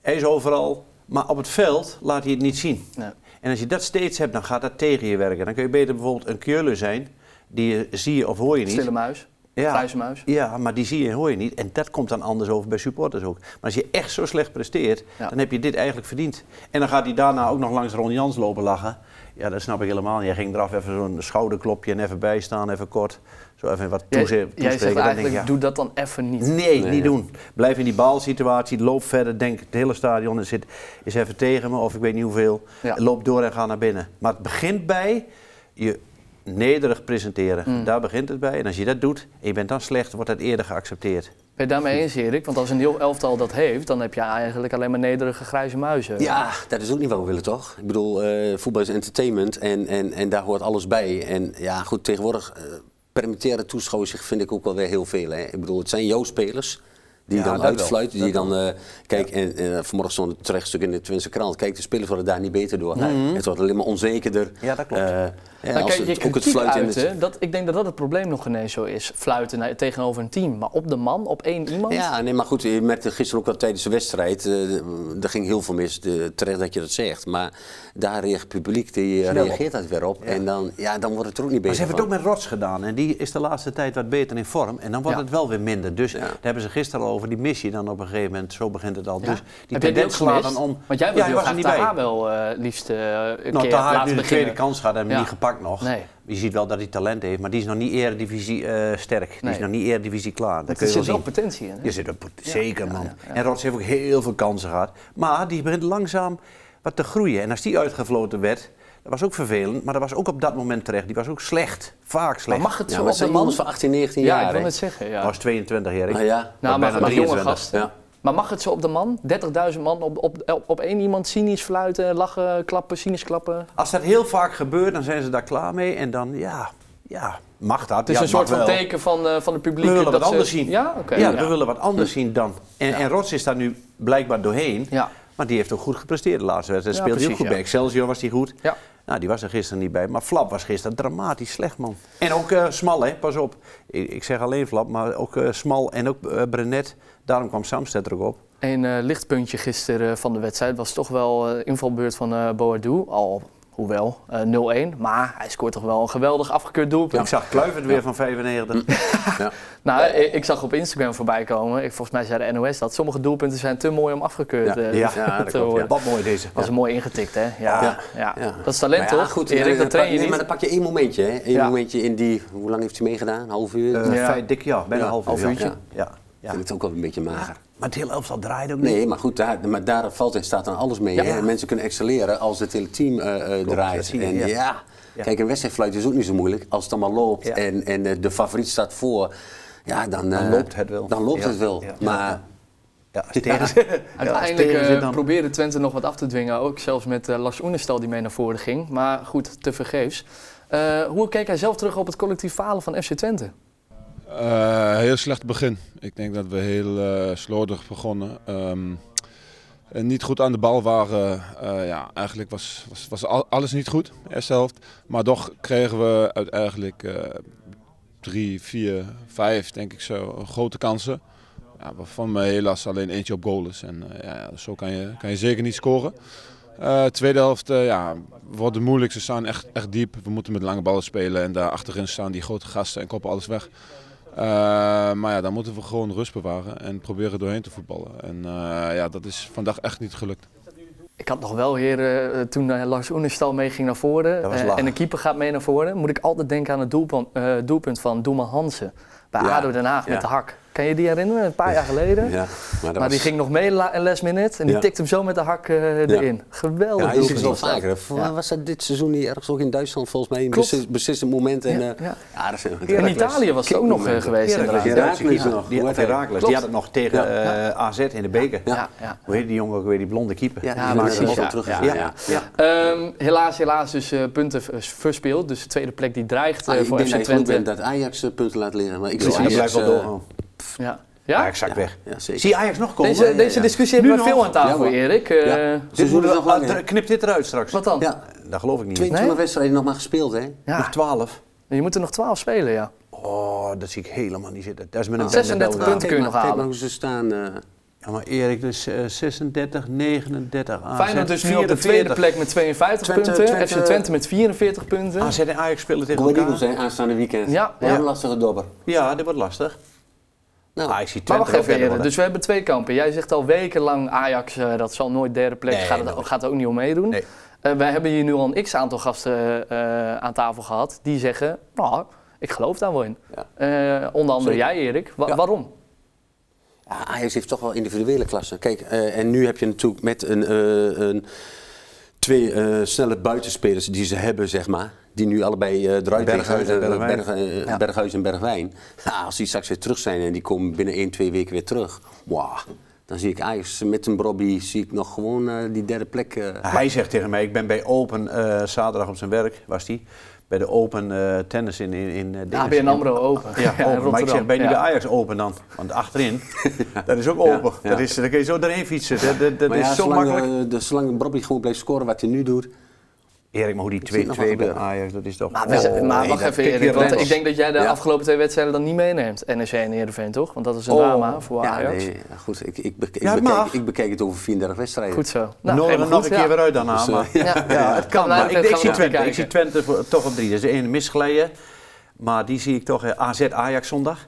Hij is overal. Maar op het veld laat hij het niet zien. Nee. En als je dat steeds hebt, dan gaat dat tegen je werken. Dan kun je beter bijvoorbeeld een keurler zijn. Die eh, zie je of hoor je niet. Stille muis. Ja. Ja, maar die zie je en hoor je niet. En dat komt dan anders over bij supporters ook. Maar als je echt zo slecht presteert, Ja. dan heb je dit eigenlijk verdiend. En dan gaat hij daarna ook nog langs Ron Jans lopen lachen. Ja, dat snap ik helemaal. Jij ging eraf even zo'n schouderklopje en even bijstaan, even kort. Zo even wat Jij, toeze- jij toespreken. zegt Dan denk eigenlijk, ik, ja, doe dat dan even niet. Nee, Nee. niet doen. Blijf in die balsituatie, loop verder, denk het hele stadion zit, is even tegen me of ik weet niet hoeveel. Ja. Loop door en ga naar binnen. Maar het begint bij je nederig presenteren. Mm. Daar begint het bij. En als je dat doet en je bent dan slecht, wordt dat eerder geaccepteerd. Ben je daarmee eens, Erik? Want als een heel elftal dat heeft, dan heb je eigenlijk alleen maar nederige grijze muizen. Ja, dat is ook niet wat we willen, toch? Ik bedoel, eh, voetbal is entertainment en, en, en daar hoort alles bij. En ja, goed, tegenwoordig uh, permitteren toeschouwers zich, vind ik ook wel weer heel veel. Hè? Ik bedoel, het zijn jouw spelers die Ja, dan uitfluiten, die dan... eh, kijk, en eh, vanmorgen stond een terecht stuk in de Twentse krant. Kijk, de spelers worden daar niet beter door. Het wordt alleen maar onzekerder. Ja, dat klopt. Eh, ja, als kijk je het- ook het fluiten uit, het- dat, ik denk dat dat het probleem nog ineens zo is. Fluiten naar- tegenover een team. Maar op de man, op één iemand? Ja, nee, maar goed, je merkte gisteren ook wel tijdens de wedstrijd, er ging heel veel mis, de, terecht dat je dat zegt. Maar daar reageert het publiek, die eh, op. reageert dat weer op. En dan, ja, dan wordt het er ook niet Maar beter ze hebben het ook met Rots gedaan en die is de laatste tijd wat beter in vorm. En dan wordt Ja. het wel weer minder. Dus Ja. daar hebben ze gisteren al over die missie dan op een gegeven moment. Zo begint het al. Ja. Dus die tendens slaat dan om. Want jij ja, was er graag niet Taha bij. wel eh, liefst eh, een Nou, keer Taha heeft laten nu de tweede kans gehad en hem Ja. niet gepakt nog. Nee. Je ziet wel dat hij talent heeft, maar die is nog niet eredivisie eh sterk. Die Nee. is nog niet eredivisie klaar. Kun er zit wel potentie in. hè? Je zit er pot- zeker, ja, man. ja, ja. En Rots heeft ook heel veel kansen gehad. Maar die begint langzaam wat te groeien. En als die uitgefloten werd, dat was ook vervelend. Maar dat was ook op dat moment terecht. Die was ook slecht. Vaak Maar slecht. mag het Ja, zo maar op zijn man? van 18, 19 Ja, jaar. ik wil het zeggen. Ja. Hij was 22 jaar. Nou ja, Nou, maar, maar jonge 23. gasten. ja. Maar mag het zo op de man? 30.000 man op, op, op, op één iemand cynisch fluiten, lachen, klappen, cynisch klappen. Als dat heel vaak gebeurt, dan zijn ze daar klaar mee. En dan, ja, ja mag dat. Het is ja, een soort van wel. teken van, eh, van het publiek. We willen dat wat ze- anders zien. Ja, oké. ja, we willen wat anders zien dan. En, Ja. en Rots is daar nu blijkbaar doorheen. Ja. Maar die heeft ook goed gepresteerd de laatste wedstrijd. Ja, Speelde hij ook precies, goed bij. Excelsior was hij goed. Ja. Nou, die was er gisteren niet bij. Maar Flap was gisteren dramatisch slecht, man. En ook eh, Smal, hè. Pas op. Ik, ik zeg alleen Flap, maar ook eh, Smal en ook eh, Brenet. Daarom kwam Samsted er ook op. Een lichtpuntje gisteren van de wedstrijd was toch wel invalbeurt van Boadu. Al, hoewel, eh 0-1. Maar hij scoort toch wel een geweldig afgekeurd doelpunt. Ik zag Kluivert weer van 95. Ja. Nou, ik, ik zag op Instagram voorbij komen, ik, volgens mij zei de NOS dat sommige doelpunten zijn te mooi om afgekeurd Ja. eh, Ja, te ja, dat klopt, ja. Wat mooi deze. was een mooi ingetikt, hè? Ja, ja. Ja. Ja. Dat is talent, Maar ja, toch? Goed, Erik, ja, dat train je nee, niet. maar dan pak je één momentje. Hè? Eén Ja. momentje in die, hoe lang heeft hij meegedaan? Een half uur? Ja. vijf dik jaar, bijna Ja, een half uur. half ja. uurtje. Ja. Ja. Ik Ja. vind het ook wel een beetje mager. Maar het hele elftal draait ook niet. Nee, maar goed, daar, maar daar valt en staat dan alles mee. Ja. Hè? Mensen kunnen excelleren als het hele team eh, eh, dat draait. zie je, en ja. ja. Ja. kijk, een wedstrijdfluit is ook niet zo moeilijk. Als het allemaal loopt Ja. en, en eh, de favoriet staat voor, ja, dan, Dan eh, loopt het wel. Dan loopt Ja. het wel. Ja. Maar Ja, tegen Uiteindelijk eh, dan- probeerde Twente nog wat af te dwingen, ook zelfs met eh, Lars Oenestal die mee naar voren ging. Maar goed, te vergeefs. Eh, hoe keek hij zelf terug op het collectief falen van FC Twente? Eh, heel slecht begin. Ik denk dat we heel eh slordig begonnen. Ehm, en niet goed aan de bal waren. Eh, ja, eigenlijk was, was, was al- alles niet goed, eerste helft. Maar toch kregen we uiteindelijk drie, vier, vijf, denk ik zo, grote kansen. Ja, waarvan me helaas alleen eentje op goal is. En ja, zo kan je, kan je zeker niet scoren. Eh, tweede helft ja, wordt moeilijk. Ze staan echt, echt diep. We moeten met lange ballen spelen. En daar achterin staan die grote gasten en koppen alles weg. Eh, maar ja, dan moeten we gewoon rust bewaren en proberen doorheen te voetballen. En eh, ja, dat is vandaag echt niet gelukt. Ik had nog wel, heren, eh, toen Lars Oenestal mee ging naar voren en de keeper gaat mee naar voren, moet ik altijd denken aan het doelpunt, eh, doelpunt van Doelman Hansen bij Ja, ADO Den Haag ja. met de hak. Kan je die herinneren? Een paar jaar geleden. ja, maar, dat die ging nog mee in last minute en die Ja. tikte hem zo met de hak eh, erin. Geweldig Ja, je ziet het wel dat. vaker. Ja. Was dat dit seizoen niet ergens ook in Duitsland volgens mij? Een beslis- beslissend moment. En, Ja, eh, ja. dat is In Italië was het ook nog eh, geweest nog. Die, had hij? Die had het nog tegen Ja. eh, AZ in de beker. Ja, ja. Hoe heet die jongen ook weer, die blonde keeper? Ja, maar. Ehm, helaas, helaas dus eh, punten verspeeld. Dus de tweede plek die dreigt eh, Ah, ik voor denk FC dat je geluk Twente. bent dat Ajax eh, punten laat liggen. Maar ik wil die Ajax, blijft wel eh, doorgaan. Ja? ja? Ajax zakt weg. Ja, zeker. Zie je Ajax nog komen? Deze, ja, deze ja. discussie Nu hebben we nog? veel aan tafel, Erik. Eh, Ja. Dit nog ah? Knip dit eruit straks. Wat dan? Ja, Dat geloof ik niet. 22 Nee? wedstrijden nog maar gespeeld, hè? Ja. Nog 12. Je moet er nog 12 spelen, ja. Oh, dat zie ik helemaal niet zitten. Dat is met een Ah. bende 36 Belgen. punten kun je nog Kijk maar halen. hoe ze staan. eh, Ja, maar Erik, dus eh, 36, 39, AZ Feyenoord dus nu op de tweede 44. plek met 52 Twente- punten. Twente- FC Twente met 44 punten. AZ en Ajax spelen tegen elkaar. hè, aanstaande weekend. Ja, ja. een lastige dobber. Ja, dit wordt lastig. Nou, ik zie Maar Twente wacht even, heren. Dus we hebben twee kampen. Jij zegt al wekenlang Ajax, eh, dat zal nooit derde plek, Nee, gaat, het, gaat er ook niet om meedoen. Nee. Eh, wij hebben hier nu al een x-aantal gasten eh, aan tafel gehad die zeggen, nou, ik geloof daar wel in. Ja. Onder andere Zeker. jij, Erik. Wa- Ja. Waarom? Ja, Ajax heeft toch wel individuele klassen. Kijk, en nu heb je natuurlijk met een, een twee snelle buitenspelers die ze hebben, zeg maar. Die nu allebei eh eruit Berghuis en eh, Bergwijn. Berg- eh, Ja. Berghuis en Bergwijn. Ja, als die straks weer terug zijn en die komen binnen 1, 2 weken weer terug. Wow, dan zie ik Ajax met een Brobby zie ik nog gewoon eh, die derde plek. eh, Hij zegt tegen mij, ik ben bij Open eh, zaterdag op zijn werk, was hij. Bij de Open eh, tennis in, in, in eh, Dinges. ABN AMRO open. Ja, open. maar ik zeg, ben je niet Ja. bij Ajax open dan? Want achterin, dat is ook open. ja. Dat is, daar kun je zo doorheen fietsen. Dat, dat, dat maar is ja, zo zolang, makkelijk. eh, de, zolang Brobby gewoon blijft scoren wat hij nu doet. Erik, maar hoe die zie het nog 2-2 wel bij. Ajax, dat is toch... Maar, zijn- maar nee, wacht even, Erik. Want ik denk dat jij de Ja. afgelopen twee wedstrijden dan niet meeneemt. NEC en Heerenveen, toch? Want dat is een Oh. drama voor Ja, Ajax. nee, ja, goed. Ik, ik, bek- ik, Ja, het ik over 34 wedstrijden. Goed zo. Nou, hem nog goed, een keer ja. weer uit daarna. Dus, eh, maar, Ja, ja, het kan. Maar ik, zie Twente, ik zie Twente voor- toch op drie. Dat is één misglijden. Maar die zie ik toch eh, AZ Ajax zondag.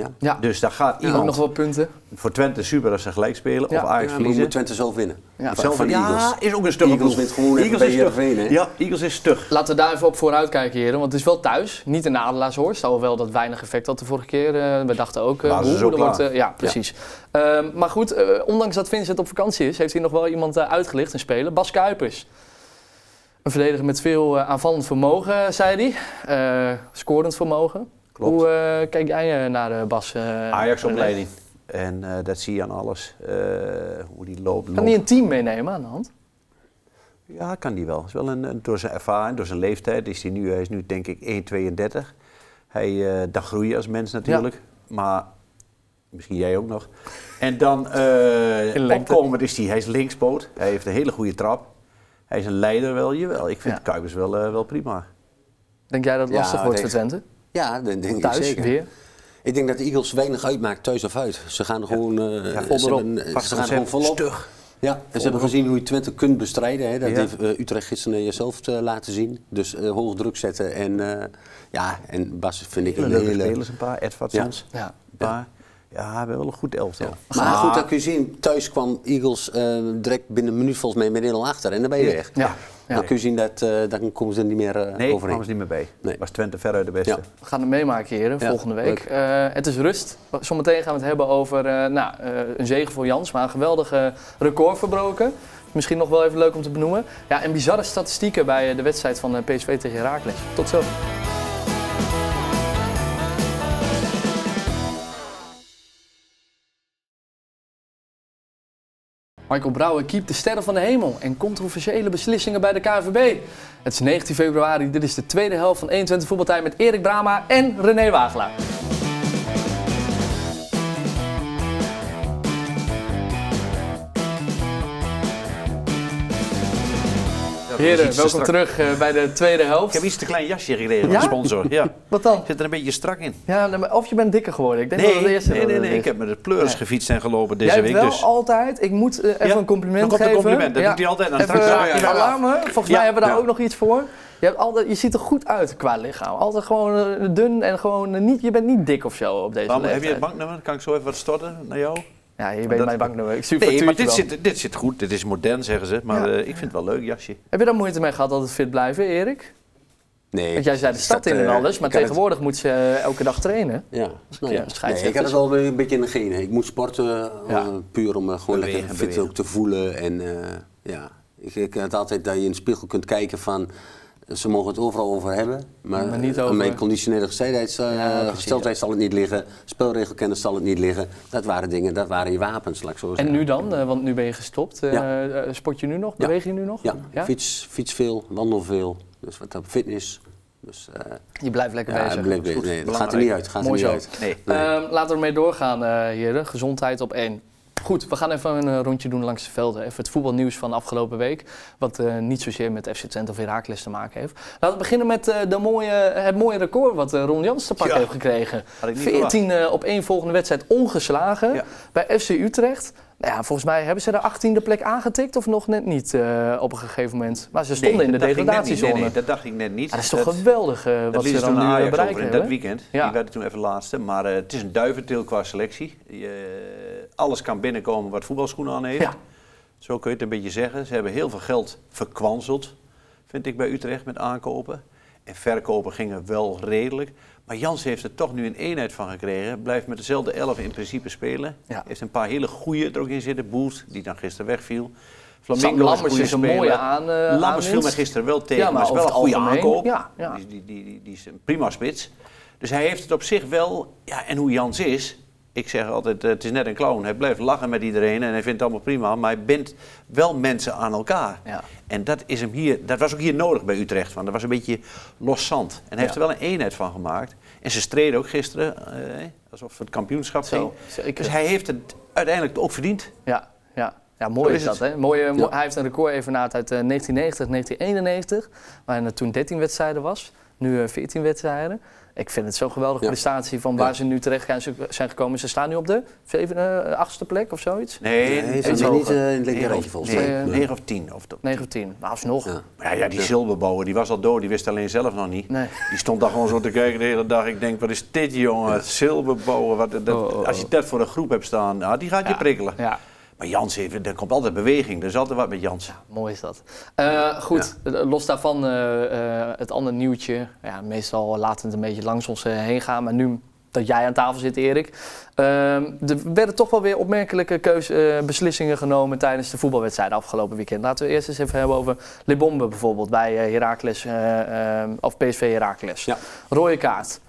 Ja. Ja, Dus daar gaat ook iemand nog wel punten. voor Twente super als ze gelijk spelen. Ja. Of Ajax Ja, verliezen. moet Twente zelf winnen. Ja. Van- van de Eagles. ja, is ook een stug. Eagles wint gewoon even bij is stug. Ja, Eagles is stug. Laten we daar even op vooruit kijken, heren. Want het is wel thuis, niet in de Adelaarshorst. Alhoewel dat weinig effect had de vorige keer. Eh, we dachten ook, eh, ze hoe, wordt, eh, ja, precies. Ehm, maar goed, eh, ondanks dat Vincent op vakantie is, heeft hij nog wel iemand uitgelicht en spelen. Bas Kuipers. Een verdediger met veel aanvallend vermogen, zei hij. Eh, scorend vermogen. Klopt. Hoe eh, kijk jij eh, naar Bas? eh, Ajax-opleiding. En dat zie je aan alles. Hoe die loopt. Kan loopt. hij een team meenemen aan de hand? Ja, kan die wel. Is wel een, door zijn ervaring, door zijn leeftijd is hij nu, hij is nu denk ik 1,32. Hij, eh dan groei je als mens natuurlijk. Maar misschien jij ook nog. En dan lengte. opkomend is hij, hij is linkspoot. Hij heeft een hele goede trap. Hij is een leider wel, jawel. Ik vind Ja. Kuipers wel, wel prima. Denk jij dat het Ja, lastig wordt voor Twente? Ja, dat denk Thuis ik zeker. weer? Ik denk dat de Eagles weinig uitmaakt, thuis of uit. Ze gaan gewoon, eh, vol ze hebben- ze gaan gewoon volop. stug. Ja, en ze hebben gezien hoe je Twente kunt bestrijden. Hè. Dat Ja. heeft eh, Utrecht gisteren jezelf te laten zien. Dus eh, hoog druk zetten. En, eh, ja, en Bas vind ik Hele een hele... spelers, een paar. Edvardsons. Ja. Een paar. Ja, we hebben wel een goed elftal. Maar goed, dan kun je zien, thuis kwam Eagles eh, direct binnen een minuut volgens mij met 1-0 achter. En dan ben je weg. Ja. Ja. Dan kun je zien dat eh, dan komen ze er niet meer eh Nee, overheen. kwamen ze niet meer bij. Nee. Was Twente veruit de beste. Ja. We gaan het meemaken, heren, Ja, volgende week. Eh, het is rust. Zometeen gaan we het hebben over eh, nou, eh, een zegen voor Jans, maar een geweldige record verbroken. Misschien nog wel even leuk om te benoemen. Ja, en bizarre statistieken bij de wedstrijd van PSV tegen Heracles. Tot zo. Michael Brouwer keept de sterren van de hemel en controversiële beslissingen bij de KNVB. Het is 19 februari, dit is de tweede helft van 21 voetbaltijd met Erik Brama en René Wagelaar. Heren, welkom strak. terug eh, bij de tweede Ik helft. heb iets te klein jasje gekregen van Ja? de sponsor. Ja. Wat dan? Zit er een beetje strak in. Ja, nee, maar of je bent dikker geworden. Ik denk dat Nee, het de eerste nee, nee, dat nee. het Ik heb met de pleuris Nee. gefietst en gelopen deze Jij hebt week. wel Dus. altijd, ik moet eh, even Ja, een compliment dan komt een geven. compliment, dat doet hij altijd. Dan Even straks af. alarmen. Volgens Ja, mij hebben we daar ja. ook nog iets voor. Je, hebt altijd, je ziet er goed uit qua lichaam. Altijd gewoon eh, dun en gewoon eh, niet, je bent niet dik of zo op deze Waarom, heb je leeftijd. het banknummer? Kan ik zo even wat storten naar jou? Ja, je weet dat- mijn banknummer. Ik Nee, maar dit wel. zit, dit zit goed. Dit is modern, zeggen ze. Maar Ja. eh, ik vind het wel leuk, jasje. Heb je daar moeite mee gehad altijd fit blijven, Erik? Nee. Want jij zei de stad in en eh, alles, maar het- tegenwoordig moet ze eh, elke dag trainen. Ja, nou Ja, ja. Nee, ik had het al een beetje in de genen. Ik moet sporten, puur om gewoon Bewegen, lekker fit bewegen. ook te voelen. En eh, ja, ik, ik had altijd dat je in de spiegel kunt kijken van... Ze mogen het overal over hebben, maar, Maar niet aan over- mijn conditionele gesteldheid, eh, Ja, gesteldheid zal het niet liggen. Spelregelkennis zal het niet liggen. Dat waren dingen, dat waren je wapens, laat ik zo zeggen. En nu dan? Eh, want nu ben je gestopt. Eh, Ja. eh, sport je nu nog? Ja. Beweeg je nu nog? Ja, Fiets, fiets veel, wandel veel. Dus wat op fitness. Dus eh, Je blijft lekker ja, bezig. is goed. nee, dat gaat er niet uit. Gaat Mooi er niet zo. uit. Nee. Nee. Ehm, laten we ermee doorgaan, eh heren. Gezondheid op één. Goed, we gaan even een eh, rondje doen langs de velden. Even het voetbalnieuws van de afgelopen week. Wat eh, niet zozeer met FC Twente of Heracles te maken heeft. Laten we beginnen met eh, de mooie, het mooie record wat eh, Ron Jans te pakken Ja, heeft gekregen. Had ik niet 14 eh, op één volgende wedstrijd ongeslagen Ja. bij FC Utrecht. Nou ja, volgens mij hebben ze de 18e plek aangetikt of nog net niet eh, op een gegeven moment. Maar ze stonden Nee, in de degradatiezone. Nee, nee, dat dacht ik net niet. Ah, dat is toch geweldig Dat wat ze dan nu eh, in hebben. dat weekend. Ja. Die werden toen even laatste. Maar het is een duiventil qua selectie. Je, alles kan binnenkomen wat voetbalschoenen aan heeft. Ja. Zo kun je het een beetje zeggen. Ze hebben heel veel geld verkwanseld, vind ik, bij Utrecht met aankopen. En verkopen gingen wel redelijk. Maar Jans heeft er toch nu een eenheid van gekregen. Blijft met dezelfde elf in principe spelen. Ja. Heeft een paar hele goeie er ook in zitten. Boert, die dan gisteren wegviel. Flamingo is Lammers goede is een mooie aan, Lammers aanwinst. viel mij gisteren wel tegen, Ja, maar, maar is wel een goede algemeen, aankoop. ja, ja. Die, die, die, die, die is een prima spits. Dus hij heeft het op zich wel... Ja, en hoe Jans is... Ik zeg altijd, eh, het is net een clown. Hij blijft lachen met iedereen en hij vindt het allemaal prima. Maar hij bindt wel mensen aan elkaar. Ja. En dat, is hem hier, dat was ook hier nodig bij Utrecht. Want dat was een beetje los zand. En hij heeft er wel een eenheid van gemaakt. En ze streden ook gisteren, eh, alsof het kampioenschap Zo, ging. Dus hij heeft het uiteindelijk ook verdiend. Ja, ja. ja mooi is, is dat. het. Hè? Mooie, mo- Ja. Hij heeft een record evenaard uit eh, 1990, 1991, waarin er toen 13 wedstrijden was. Nu eh, 14 wedstrijden. Ik vind het zo'n geweldige Ja. prestatie van waar Ja. ze nu terecht zijn gekomen. Ze staan nu op de zeven, eh, achtste plek of zoiets. Nee, Nee, ze zijn niet hoger. eh, in het of- volgens mij. Nee. 9 of 10. Of dat. 9 of 10. Nou, alsnog. Ja. Ja, ja, die Ja. zilverbouwer, die was al dood, die wist alleen zelf nog niet. Nee. Die stond daar gewoon zo te kijken de hele dag. Ik denk, wat is dit jongen, zilverbouwer. Wat, dat, Oh, oh, oh. Als je dat voor een groep hebt staan, nou, die gaat je Ja. prikkelen. Ja, Maar Jans, heeft, er komt altijd beweging, er is altijd wat met Jans. mooi is dat. Eh, goed, eh, los daarvan eh, het andere nieuwtje. Ja, meestal laten we het een beetje langs ons heen gaan. Maar nu dat jij aan tafel zit, Erik. ehm, er werden toch wel weer opmerkelijke keus, beslissingen genomen tijdens de voetbalwedstrijden afgelopen weekend. Laten we eerst eens even hebben over Libombe bijvoorbeeld bij Heracles, of PSV Heracles. Ja. Rode kaart.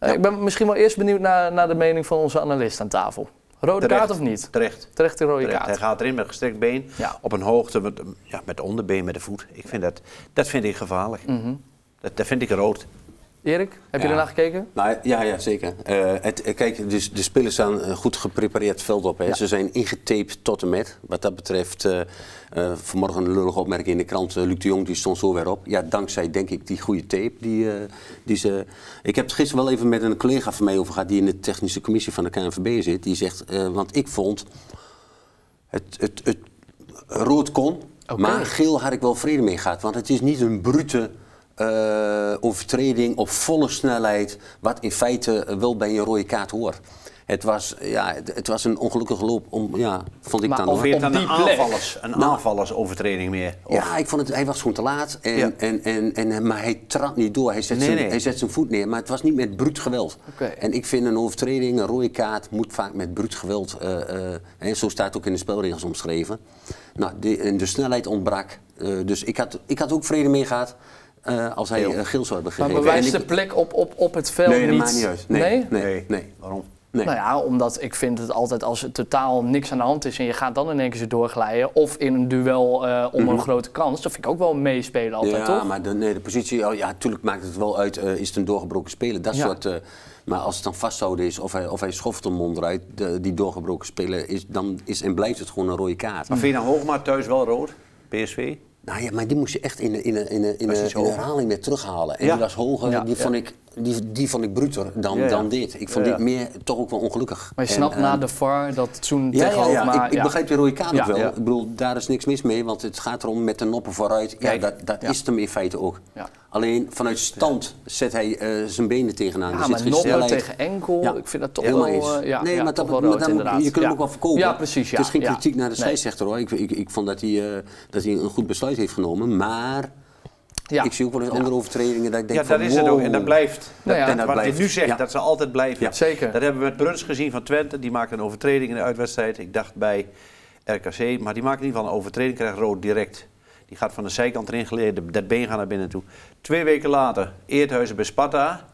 Ja. Ik ben misschien wel eerst benieuwd naar, naar de mening van onze analist aan tafel. Rode Terecht. kaart of niet? Terecht. Terecht de rode terecht. Hij kaart. gaat erin met gestrekt been, Ja. op een hoogte, met, ja, met de onderbeen, met de voet. Ik vind dat, dat vind ik gevaarlijk. Mhm. Dat, dat vind ik rood. Erik, heb je Ja. ernaar gekeken? Nou, ja, ja, zeker. Eh, het, eh, kijk, dus de spelers staan een goed geprepareerd veld op. Hè. Ja. Ze zijn ingetaped tot en met. Wat dat betreft, eh, eh, vanmorgen een lullige opmerking in de krant. eh, Luc de Jong die stond zo weer op. Ja, dankzij denk ik die goede tape. Die, eh, die ze... Ik heb het gisteren wel even met een collega van mij over gehad... die in de technische commissie van de KNVB zit. Die zegt, eh, want ik vond... Het, het, het rood kon, maar geel had ik wel vrede mee gehad. Want het is niet een brute eh, overtreding op volle snelheid, wat in feite wel bij een rode kaart hoort. Het was, ja, het, was een ongelukkige loop, om, ja, vond ik Maar dan. Of op dan een, aanvallers, een Nou. aanvallersovertreding meer? Of- Ja, ik vond het, hij was gewoon te laat. En, Ja. en, en, en, maar hij trad niet door. Hij zet, Nee, zijn, nee. hij zet zijn voet neer. Maar het was niet met bruut geweld. En ik vind een overtreding, een rode kaart, moet vaak met bruut geweld. eh, eh, hè, zo staat het ook in de spelregels omschreven. Nou, de, en de snelheid ontbrak. Eh, dus ik had, ik had ook vrede mee gehad eh, als hij Geel. eh, geel zou hebben Maar gegeven. bewijst En de plek op, op, op het veld Nee, dat niet? maakt niet uit. Nee, Nee? nee, Nee. nee. Waarom? nee. Nou ja, omdat ik vind het altijd als er totaal niks aan de hand is en je gaat dan in één keer zo doorglijden. Of in een duel eh, om een grote kans. Dat vind ik ook wel meespelen altijd, ja, toch? maar de, nee, de positie, oh, ja, natuurlijk maakt het wel uit, eh, is het een doorgebroken speler. Dat Ja. soort, eh, maar als het dan vasthouden is of hij, of hij schoft een mond eruit, de, die doorgebroken speler, is, dan is en blijft het gewoon een rode kaart. Maar vind je dan Hoogma thuis wel rood? PSV? Nou ja, maar die moest je echt in, in, in, in, in hoog? herhaling weer terughalen. En Ja. die was hoger, Ja, die. Vond ik, die, die vond ik bruter dan, Ja, ja. dan dit. Ik vond dit meer toch ook wel ongelukkig. Maar je snapt na de VAR dat toen Ja, tegen ja. Hoogma- ik, ik begrijp de rode kaart ook wel. Ik bedoel, daar is niks mis mee, want het gaat erom met de noppen vooruit. Ja, Kijk, dat dat is hem in feite ook. Ja. Alleen vanuit stand zet hij eh, zijn benen tegenaan. Er Ja, zit maar noppen tegen enkel, ik vind dat toch Helemaal wel, ja, nee, maar dat, maar je kunt hem ook wel verkopen. Ja, precies. Ja, Het is geen kritiek naar de scheidsrechter hoor. Ik, ik, ik vond dat hij, eh, dat hij een goed besluit heeft genomen. Maar Ja. ik zie ook wel eens andere overtredingen dat ik denk Ja, van dat is het ook. En dat blijft. Nou ja. dat, En dat wat blijft. je nu zegt, Ja. dat ze altijd blijven. Ja. Zeker. Dat hebben we met Bruns gezien van Twente. Die maakte een overtreding in de uitwedstrijd. Ik dacht bij RKC. Maar die maakt in ieder geval een overtreding, krijgt rood direct. Die gaat van de zijkant erin geleden. Dat been gaat naar binnen toe. Twee weken later, Eerthuizen bij Sparta.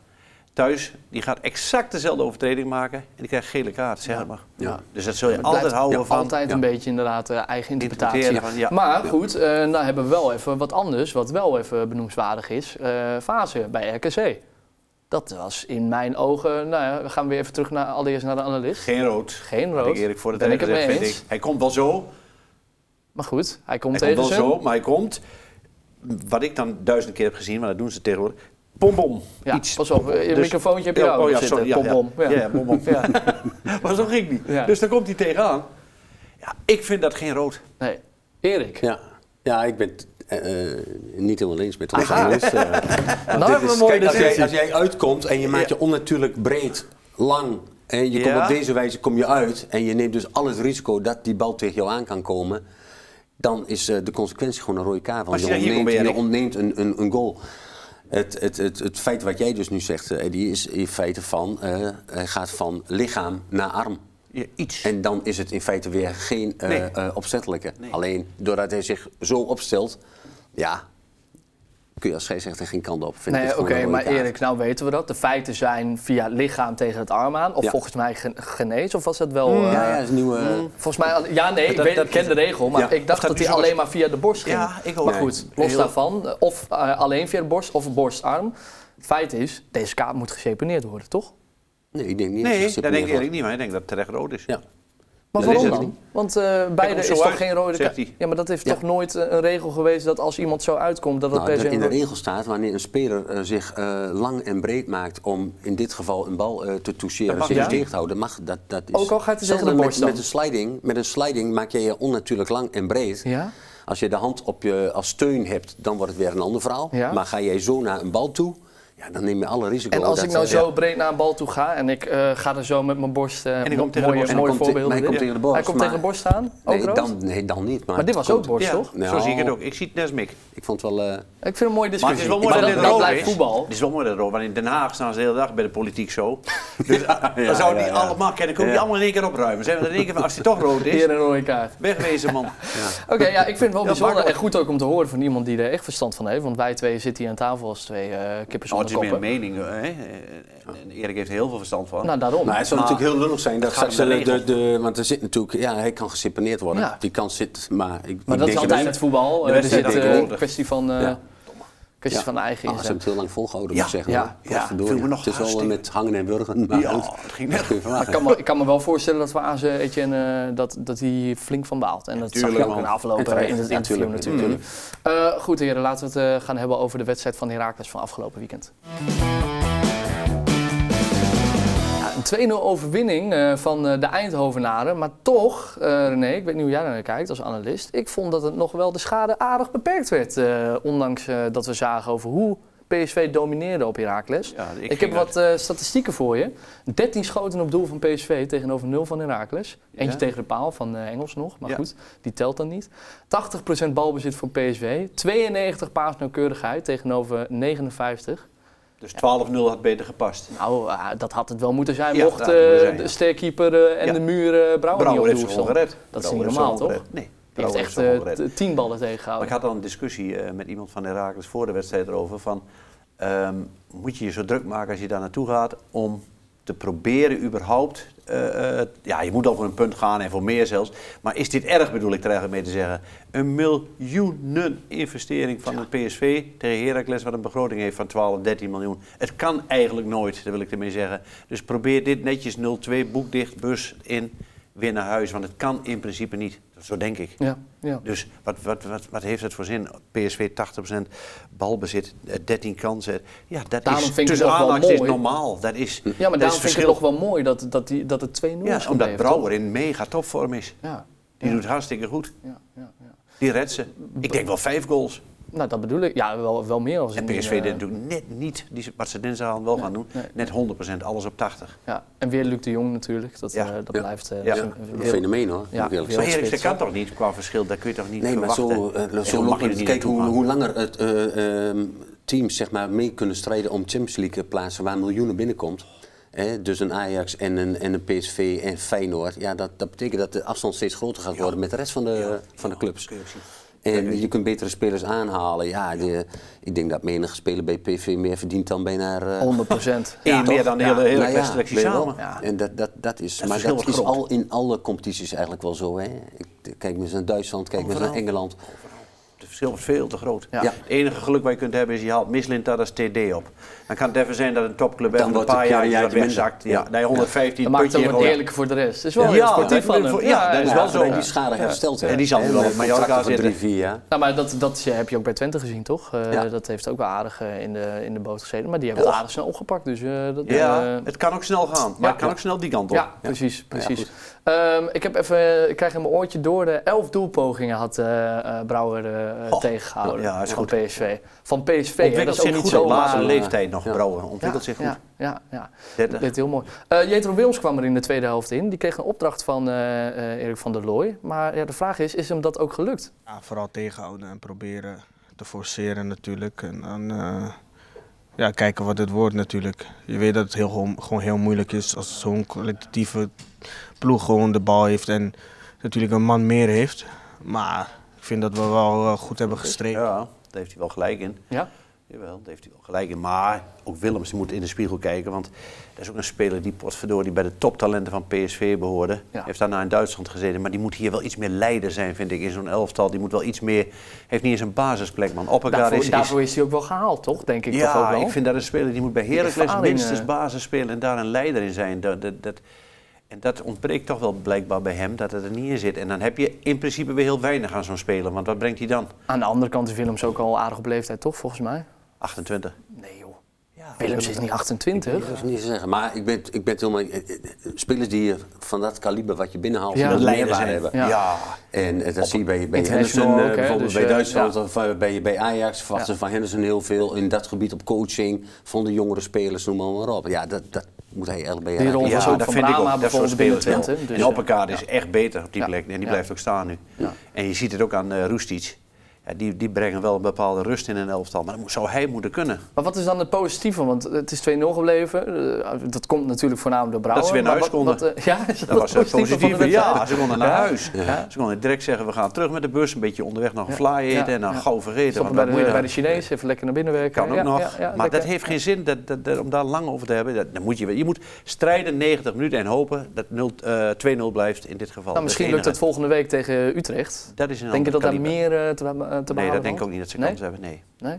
Thuis, die gaat exact dezelfde overtreding maken. En die krijgt gele kaart, zeg maar. Ja. Dus dat zul je altijd blijft houden van. Altijd ja. een beetje inderdaad eh, eigen interpretatie. Van, ja. Maar goed, eh nou hebben we wel even wat anders, wat wel even benoemswaardig is. Eh fase bij RKC. Dat was in mijn ogen, nou ja, we gaan weer even terug naar, allereerst naar de analist. Geen rood. Geen rood. ik Erik voor de Ben ik het gezegd, vind ik. Hij komt wel zo. Maar goed, hij komt Hij komt wel zo, maar hij komt. Wat ik dan duizend keer heb gezien, maar dat doen ze tegenwoordig. Bom bom. Ja, Iets. pas op, je Dus- microfoontje heb je Ja, ook oh ja, zitten. sorry. Ja, ja. Ja. Maar zo ging niet. Ja. Dus dan komt hij tegenaan. Ja, ik vind dat geen rood. Nee, Erik. Ja, ja ik ben het eh, eh, niet helemaal eens met analist. eh. Nou Dit hebben we is- een mooie kijk, als, jij, discussie. als jij uitkomt en je maakt je onnatuurlijk breed, lang. En je komt op deze wijze kom je uit en je neemt dus al het risico dat die bal tegen jou aan kan komen. Dan is eh, de consequentie gewoon een rode kaart. Want Als je je hier ontneemt, je ontneemt een, een, een goal. Het, het, het, het feit wat jij dus nu zegt, eh, Eddie, is in feite van, eh, hij gaat van lichaam naar arm. Ja, iets. En dan is het in feite weer geen eh, Nee. eh, opzettelijke. Nee. Alleen doordat hij zich zo opstelt, ja, kun je als scheidsrechter geen kant op. Vind ik Nee, het oké, maar. Erik, nou weten we dat. De feiten zijn via het lichaam tegen het arm aan. Of Ja. volgens mij gen- genees, of was dat wel... Ja, eh, ja, dat is een nieuwe. Volgens mij, ja nee, ik, Dat- weet, dat- ik ken de regel, maar Ja. ik dacht dat dat hij alleen maar via de borst ging. Ja, ik ook. Maar Nee. goed, los Heel- daarvan, of eh, alleen via de borst of borstarm. Het feit is, deze kaart moet geseponeerd worden, toch? Nee, ik denk niet dat Nee, dat denk ik niet, maar ik denk dat het terecht rood is. Ja. Maar waarom het. dan? Want eh beide is toch uit, geen rode zegt kaart? hij. Ja, maar dat heeft Ja. toch nooit eh, een regel geweest dat als iemand zo uitkomt, dat het Nou, per se in de regel staat wanneer een speler eh, zich eh, lang en breed maakt om in dit geval een bal eh, te toucheren, mag zich tegen te houden, mag dat. dat is Ook al gaat hij tegen de borst met, een sliding. Met een sliding maak je je onnatuurlijk lang en breed. Ja? Als je de hand op je als steun hebt, dan wordt het weer een ander verhaal. Ja. Maar ga jij zo naar een bal toe, ja, dan neem je alle risico. En als dat, ik nou zo ja. breed naar een bal toe ga en ik eh, ga er zo met mijn borst... eh, hij komt mo- tegen de mooie, borst. En voorbeelden. maar hij komt tegen de borst, Hij komt maar- tegen de borst staan? Ook Nee dan, nee, dan niet. Maar, Maar dit was ook borst, Ja, toch? zo Nou, zie ik het ook. Ik zie het net als Mick. Ik vond het wel... eh, Ik vind het een mooie Maar discussie. het is wel mooi Maar dat dat, dit dat rood blijft is. voetbal. Het is wel mooi dat want in Den Haag staan ze de hele dag bij de politiek zo. Dus ah, dan zouden die ja, ja. allemaal kennen. Kunnen die Ja. allemaal in één keer opruimen. Zijn we er in één keer van, als die toch rood is, Hier een rode kaart. wegwezen man. Oké, ja, ik vind het wel Ja, bijzonder en goed ook om te horen van iemand die er echt verstand van heeft. Want wij twee zitten hier aan tafel als twee eh het is meer mening. Hè? En Erik heeft heel veel verstand van. Nou, daarom. Maar het zou Maar natuurlijk heel lullig zijn dat het straks om de de, want er zit natuurlijk, ja, hij kan geseponeerd worden. Ja. Die kans zit, maar ik, maar ik dat is altijd met voetbal. de Eh, er zit eh, een kwestie van, eh, van de eigen Ah, ze hebben inzet. het heel lang volgehouden, Ja, moet ik zeggen. ja, ja. Viel me nog Het is wel hartstikke- met hangen en wurgen. Maar Ja, het ging net. ik, kan me, ik kan me wel voorstellen dat we aan ze Etienne, eh, dat, dat hij flink van baalt. En dat zag je ook in de afloop En eh, terecht. in het interview tuurlijk, natuurlijk. Eh, goed heren, laten we het eh, gaan hebben over de wedstrijd van Heracles van afgelopen weekend. Ja, een 2-0 overwinning eh, van eh, de Eindhovenaren. Maar toch, eh, René, ik weet niet hoe jij naar kijkt als analist. Ik vond dat het nog wel de schade aardig beperkt werd. ondanks dat we zagen over hoe PSV domineerde op Heracles. Ja, Ik, heb wat statistieken voor je. 13 schoten op doel van PSV tegenover 0 van Heracles. Eentje Ja. tegen de paal van Engels nog, maar Ja. goed, die telt dan niet. 80% balbezit voor PSV. 92 paasnauwkeurigheid tegenover 59. Dus 12-0 had beter gepast. Nou, eh, dat had het wel moeten zijn Ja, mocht eh, zijn, de ja. sterkeeper eh, en Ja. de muur Brouwer, Brouwer niet heeft op doel. Dat is niet normaal, toch? gered. Nee, Die heeft echt ze gewoon gered. t- 10 ballen Maar tegengehouden. ik had al een discussie met iemand van Herakles voor de wedstrijd erover van... ehm, moet je je zo druk maken als je daar naartoe gaat om te proberen überhaupt... eh, eh, ja, je moet al voor een punt gaan en voor meer zelfs. Maar is dit erg bedoel ik er eigenlijk mee te zeggen? Een miljoenen investering van de PSV tegen Heracles... wat een begroting heeft van 12, 13 miljoen. Het kan eigenlijk nooit, dat wil ik ermee zeggen. Dus probeer dit netjes 0-2, boekdicht, bus in, weer naar huis. Want het kan in principe niet. Zo denk ik. Ja, ja. Dus wat, wat, wat, wat heeft het voor zin? PSV 80% balbezit, eh, 13 kansen. Ja, dat Daarom is tussen aanhalingstekens mooi. normaal. Dat is, ja, maar dat daarom is vind ik het nog wel mooi dat, dat, die, dat het 2-0 Ja, is omdat Brouwer in mega topvorm is. toch? Ja, Die ja, doet hartstikke goed. ja, ja, ja. Die redt ze. Ik denk wel vijf goals. Nou, dat bedoel ik. Ja, wel, wel meer als En PSV eh, deed natuurlijk net niet die, wat ze dinsdag wel gaan doen. nee. Net 100%, alles op 80. Ja, en weer Luc de Jong natuurlijk. Dat, Ja. eh, dat Ja. blijft eh, Ja. Een fenomeen hoor, Ja, Maar. Erik, dat kan toch niet qua verschil? Dat kun je toch niet Nee, maar verwachten? zo, eh, En zo loopt het. niet Kijk hoe, hoe langer het eh, ehm, teams zeg maar, mee kunnen strijden om Champions League plaatsen waar miljoenen binnenkomt. Hè, dus een Ajax en een, en een PSV en Feyenoord. Ja, dat, dat betekent dat de afstand steeds groter gaat worden met de rest van de, van de clubs. En je kunt betere spelers aanhalen. Ja, de, ik denk dat menige speler bij PSV meer verdient dan bijna... eh, 100 procent. Eén meer dan de hele, hele nou selectie samen. En dat, dat, dat is, maar dat is al in alle competities eigenlijk wel zo. Hè? Ik, kijk maar eens naar Duitsland, kijk maar eens naar. Engeland. Het verschil was veel te groot. Ja. Ja. Het enige geluk wat je kunt hebben is je haalt Mislintat als TD op. Dan kan het even zijn dat een topclub Dan een paar jaar dat minder. wegzakt. Ja. Ja. Dat je 115 Dat maakt het ook eerlijker voor de rest. Het is wel Ja, heel sportief dat- van dat- hem. ja, dat is wel zo. Die schade hersteld. hè. En die zal nu wel op Mallorca zitten. Nou, maar dat, dat heb je ook bij Twente gezien, toch? Eh, Ja. Dat heeft ook wel aardig eh, in, de, in de boot gezeten. Maar die hebben het aardig snel opgepakt. Dus, eh, dat, Ja, het kan ook snel gaan, maar Ja. het kan ook snel die kant op. ja, precies. precies. Ehm, ik, heb even, ik krijg in mijn oortje door de elf doelpogingen had eh, eh, Brouwer eh, Oh, tegengehouden ja, is van goed. PSV. Van PSV, Ontwikkelt dat is ook zich niet zo maar- leeftijd nog, Ja. Brouwer. Ontwikkelt ja, zich goed. Ja, ja, ja. 30. Dit heel mooi. Eh Jetro Willems kwam er in de tweede helft in. Die kreeg een opdracht van eh, eh, Erik van der Looy. Maar ja, de vraag is, is hem dat ook gelukt? Ja, vooral tegenhouden en proberen te forceren natuurlijk. En dan eh, ja, kijken wat het wordt natuurlijk. Je weet dat het heel, gewoon- gewoon heel moeilijk is als zo'n kwalitatieve ploeg gewoon de bal heeft en natuurlijk een man meer heeft. Maar ik vind dat we wel eh, goed hebben gestreden. Ja, daar heeft hij wel gelijk in. Ja? Jawel, daar heeft hij wel gelijk in. Maar ook Willems moet in de spiegel kijken. Want dat is ook een speler die potverdorie bij de toptalenten van PSV behoorde. Ja. Heeft daarna in Duitsland gezeten. Maar die moet hier wel iets meer leider zijn, vind ik, in zo'n elftal. Die moet wel iets meer... Heeft niet eens een basisplek, man. Oppergaard Daarvoor, is... is daarvoor is hij ook wel gehaald, toch? Denk ik toch ook ja, wel? ik vind dat een speler die moet bij Heracles minstens eh. basis spelen en daar een leider in zijn. Dat, dat, dat, en dat ontbreekt toch wel blijkbaar bij hem, dat het er niet in zit. En dan heb je in principe weer heel weinig aan zo'n speler. Want wat brengt hij dan? Aan de andere kant is Willems ook al aardig op leeftijd, toch? Volgens mij. 28. Nee joh. Willems is niet 28. Dat is niet te zeggen. Maar ik ben, ik ben het helemaal... eh, eh, Spelers die van dat kaliber wat je binnenhaalt, Ja. die dat Leider zijn. hebben. Ja. Ja. En eh, dat zie je bij, bij Henderson, eh, ook, bijvoorbeeld dus, bij eh, Duitsland ja. of eh, bij, bij Ajax verwachten Ja. van Henderson heel veel in dat gebied op coaching, van de jongere spelers, noem maar, maar op. Ja, dat, dat moet hij bij Die rol was ook dat van vind ik Brahma ook. Dat soort bijvoorbeeld binnen. Twente. Dus, en eh, Opperkaart is ja. echt beter op die Ja. plek. En die Ja. blijft ook staan nu. Ja. En je ziet het ook aan uh, Roestic. Ja, die, die brengen wel een bepaalde rust in een elftal. Maar dat zou hij moeten kunnen. Maar wat is dan het positieve? Want het is 2-0 gebleven. Eh, dat komt natuurlijk voornamelijk door Brouwer. Dat ze weer naar huis konden. wat, eh, ja, dat, Dat was het het positieve. Ja, ze konden naar Ja? huis. Ja. Ze konden direct zeggen, we gaan terug met de bus. Een beetje onderweg nog een Ja. fly eten en dan gauw vergeten. Stoppen bij de, bij de? Chinees, even lekker naar binnen werken. Kan ook nog. maar lekker. dat heeft geen zin dat, dat, dat- om daar lang over te hebben. Dat, dan moet je, je moet strijden 90 minuten en hopen dat 0, eh, 2-0 blijft in dit geval. Nou, misschien lukt het volgende week tegen Utrecht. Dat is een Denk je dat daar meer eh, te, eh, behalen Nee, dat denk ik ook niet dat ze Nee? kans hebben. Nee, Nee?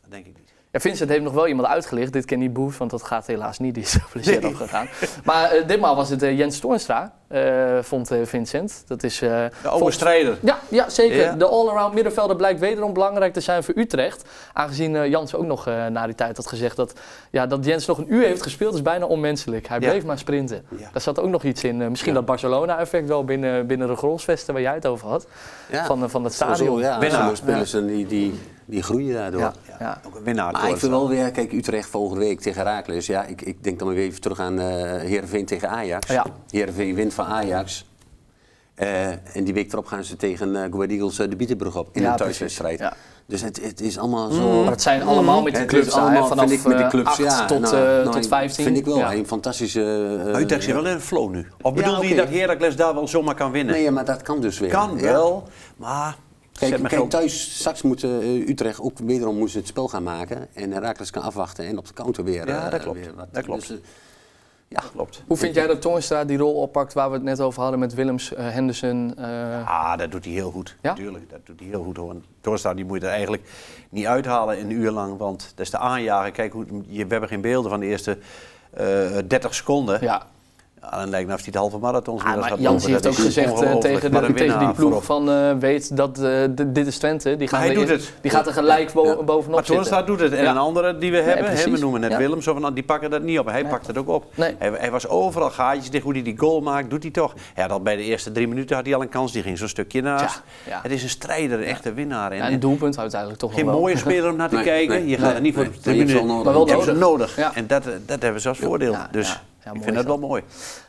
dat denk ik niet. Ja, Vincent heeft nog wel iemand uitgelicht. Dit keer niet Boes, want dat gaat helaas niet. Die is geblesseerd afgegaan. Maar eh, ditmaal was het eh, Jens Toornstra, eh, vond eh, Vincent. Dat is... eh, De oude volgens- strijder. Ja, ja zeker. Ja. De all-around middenvelder blijkt wederom belangrijk te zijn voor Utrecht. Aangezien eh, Jans ook nog eh, na die tijd had gezegd dat, ja, dat Jens nog een uur heeft gespeeld, is bijna onmenselijk. Hij Ja. bleef maar sprinten. Ja. Daar zat ook nog iets in. Eh, misschien Ja. dat Barcelona-effect wel binnen, binnen de grolsvesten waar jij het over had. Ja. Van, van het stadion. ja, spelers en die, die, die groeien daardoor. Ja, Ja, ja. Ook een winnaar. Maar ik vind wel weer, kijk, Utrecht volgende week tegen Herakles. Ja, ik, ik denk dan weer even terug aan eh Heerenveen tegen Ajax. Ja. Heerenveen wint van Ajax. Eh, en die week erop gaan ze tegen eh Go Ahead Eagles de Bietenbrug op in Ja, een thuiswedstrijd. Ja. Dus het, het is allemaal zo... Maar het zijn allemaal met die Het clubs is daar, hè, allemaal, vanaf ik, met die eh, clubs, 8 ja, tot, nou, eh, nou, tot 15. Vind ik wel Ja. een fantastische... eh, Utrecht zit wel in een flow nu. Of Ja, bedoelde je dat Heracles daar wel zomaar kan winnen? Nee, maar dat kan dus weer. kan Ja. wel, maar... Kijk, thuis, straks moet eh, Utrecht ook wederom moest het spel gaan maken. En Herakles kan afwachten en op de counter weer. Ja, eh, dat klopt. weer wat. Dat klopt. Dus, eh, ja, Klopt. Hoe vind jij dat Toornstra die rol oppakt waar we het net over hadden met Willems, eh, Henderson? eh, Ah, dat doet hij heel goed. Ja? Tuurlijk, dat doet hij heel goed hoor. Doorstaan, die moet je er eigenlijk niet uithalen een uur lang, want dat is de aanjagen. Kijk, hoe, je, we hebben geen beelden van de eerste eh 30 seconden. ja, Ja, dan lijkt het of hij de halve marathon Ah, maar gaat Jans lopen. heeft ook gezegd eh, tegen, de, tegen die ploeg van eh, weet dat eh, d- dit is Twente. Die, gaan hij doet in- het. die gaat er gelijk bo- Ja. bovenop Maar zitten. Toornstra doet het. En Ja. een andere die we hebben, hè, we noemen net Ja. Willems, of een- die pakken dat niet op. Hij Nee. pakt het ook op. Nee. Hij, hij was overal gaatjes dicht. Hoe hij die goal maakt, doet hij toch. Ja, dat bij de eerste drie minuten had hij al een kans. Die ging zo'n stukje naast. Ja, ja. Het is een strijder, een echte winnaar. En, Ja, een doelpunt uiteindelijk toch geen wel. mooie speler om naar te kijken. je gaat er niet voor de Maar je hebt tribune. Maar wel nodig. En dat, dat hebben ze als voordeel. Dus ik vind dat wel mooi.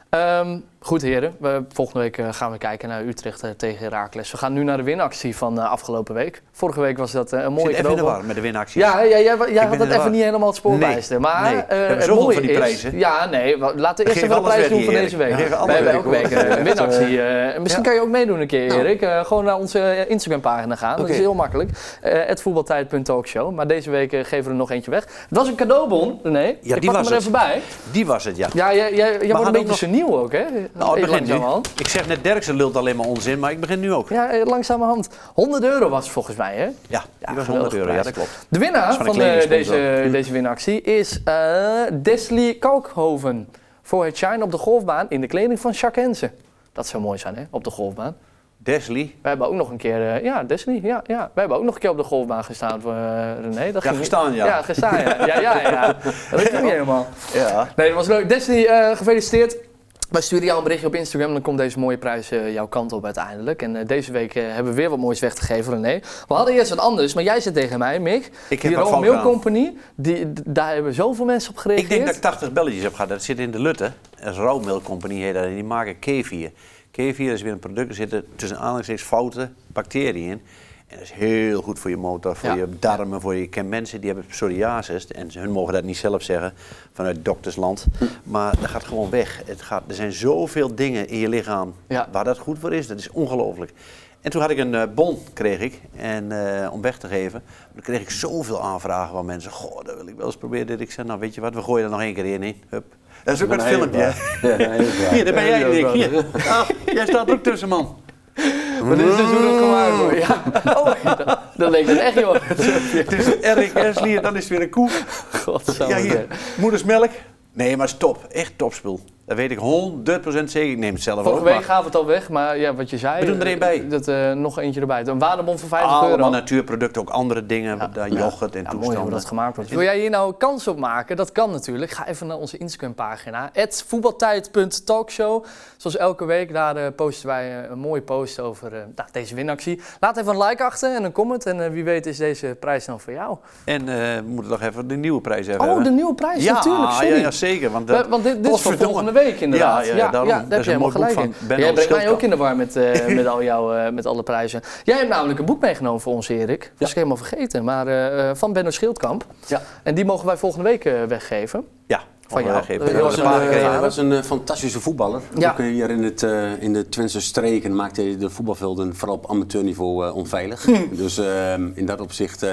Ehm, goed heren, we, volgende week eh, gaan we kijken naar Utrecht eh, tegen Heracles. We gaan nu naar de winactie van eh, afgelopen week. Vorige week was dat een Ik mooie zit even in de cadeau. war met de winacties. Ja, ja, jij, had dat even niet helemaal het spoor Nee. Maar nee. We hebben het mooie van die is- prijzen. Ja, nee, laten we eerst even de prijs doen van deze week. We hebben elke week een winactie. misschien kan je ook meedoen een keer, Nou. Erik. Gewoon naar onze Instagram-pagina gaan. Dat is heel makkelijk. Uh, voetbaltijd.talkshow. Maar deze week geven we er nog eentje weg. Het was een cadeauwbon, René. Ja, Ik die pak was hem er het. even bij. Die was het, ja. Ja, jij, wordt een beetje seniel nieuw ook, hè? Nou, het begint nu. Ik zeg net, Derksen lult alleen maar onzin, maar ik begin nu ook. Ja, eh, langzamerhand. 100 euro was het volgens mij, hè? Ja, die was geweldige 100 euro. Ja, dat klopt. De winnaar van deze, deze winactie is eh Deslie Kalkhoven. Voor het shine op de golfbaan in de kleding van Jacques Hensen. Dat zou mooi zijn, hè? Op de golfbaan. Desley. Wij hebben ook nog een keer, eh, ja, Deslie, ja, ja. Wij hebben ook nog een keer op de golfbaan gestaan voor René. Dat Ja, ging- gestaan, ja. Ja, gestaan, ja. Ja, ja, ja. Dat ging niet helemaal. Ja. Nee, dat was leuk. Deslie, eh, gefeliciteerd. Wij sturen jou een berichtje op Instagram, dan komt deze mooie prijs eh, jouw kant op uiteindelijk. En eh, deze week eh, hebben we weer wat moois weggegeven, René. We hadden eerst wat anders, maar jij zit tegen mij, Mick. Ik heb die Rome Mail. Company, die, daar hebben zoveel mensen op gereageerd. Ik denk dat ik 80 belletjes heb gehad. Dat zit in de Lutte. Een rouwmeelcompagnie heet dat. En die maken kefir. Kefir is weer een product. Er zitten tussen aanhalingstekens foute bacteriën in. En dat is heel goed voor je motor, voor Ja. je darmen, voor je... Ik ken mensen die hebben psoriasis. En hun mogen dat niet zelf zeggen vanuit doktersland. Maar dat gaat gewoon weg. Het gaat, er zijn zoveel dingen in je lichaam Ja. waar dat goed voor is. Dat is ongelooflijk. En toen had ik een eh, bon, kreeg ik, en, eh, om weg te geven. Dan kreeg ik zoveel aanvragen van mensen. Goh, dat wil ik wel eens proberen. Dit. Ik zei, nou weet je wat, we gooien er nog één keer in. in. Hup. Dat is ook een filmpje. Ja, Hier, daar ben jij, is Hier. Ah, jij staat er ook tussen, man. Maar dit is dus hoe dat gemaakt wordt. Ja. Oh, dat, dat leek het echt, joh. Het is Erik Erslier, en dan is het weer een koe. Godsamme. Ja, hier. Moedersmelk. Nee, maar het is top. Echt topspul. Dat weet ik 100% zeker. Ik neem het zelf Vorige ook. week maar gaven we het al weg, maar ja, wat je zei. We doen er één bij. Dat, eh, nog eentje erbij. Een waardebon van 50 allemaal euro. natuurproducten, ook andere dingen. Ja. daar yoghurt en Ja, mooi toestanden. dat gemaakt wordt. Wil jij hier nou kans op maken? Dat kan natuurlijk. Ga even naar onze Instagram-pagina. voetbaltijd.talkshow. Zoals elke week, daar eh, posten wij eh, een mooie post over eh, nou, deze winactie. Laat even een like achter en een comment. En eh, wie weet is deze prijs dan voor jou. En eh, we moeten nog even de nieuwe prijs hebben. Oh, de nieuwe prijs ja, natuurlijk. Sorry. Ja, ja, zeker. Want, dat, Eh, Want dit, dit is voor volgende week inderdaad. Ja, ja, daarom. daar Dat heb is je helemaal gelijk in. van Benno Jij brengt mij ook in de war met, eh, met, al jouw, eh, met alle prijzen. Jij hebt namelijk een boek meegenomen voor ons, Erik. Dat was ik helemaal vergeten. Maar eh, eh, van Benno Schildkamp. Ja. En die mogen wij volgende week eh, weggeven. Ja, Van jou. Hij was, een, was fantastische voetballer. Ja. Ook hier in, het, eh, in de Twentse streken maakte hij de voetbalvelden vooral op amateurniveau eh, onveilig. dus ehm, in dat opzicht, eh,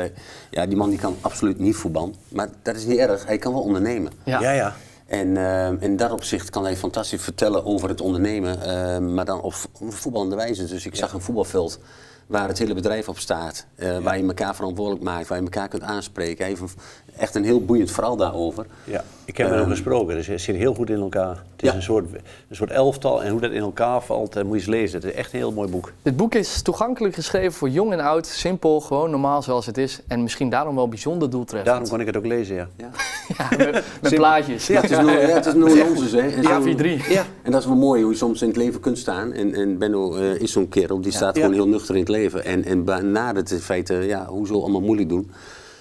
ja, die man die kan absoluut niet voetballen. Maar dat is niet erg, hij kan wel ondernemen. Ja. Ja, ja. En ehm, in dat opzicht kan hij fantastisch vertellen over het ondernemen, ehm, maar dan op voetballende wijze. Dus ik zag een voetbalveld waar het hele bedrijf op staat, eh, waar je elkaar verantwoordelijk maakt, waar je elkaar kunt aanspreken. Hij heeft echt een heel boeiend verhaal daarover. Ja, ik heb met hem gesproken. Dus het zit heel goed in elkaar. Het is Ja. een, soort, een soort elftal en hoe dat in elkaar valt, eh, moet je eens lezen. Het is echt een heel mooi boek. Dit boek is toegankelijk geschreven voor jong en oud. Simpel, gewoon normaal zoals het is. En misschien daarom wel bijzonder doeltreffend. Daarom kon ik het ook lezen, ja. Ja. Ja, met, met plaatjes. Ja, het is no, ja, het is hè. En Ja, zo- 4-3. Ja. En dat is wel mooi hoe je soms in het leven kunt staan. En, en Benno eh, is zo'n kerel, die staat Ja. gewoon heel nuchter in het leven. En, en benadert in feite, ja, hoe zo allemaal moeilijk doen.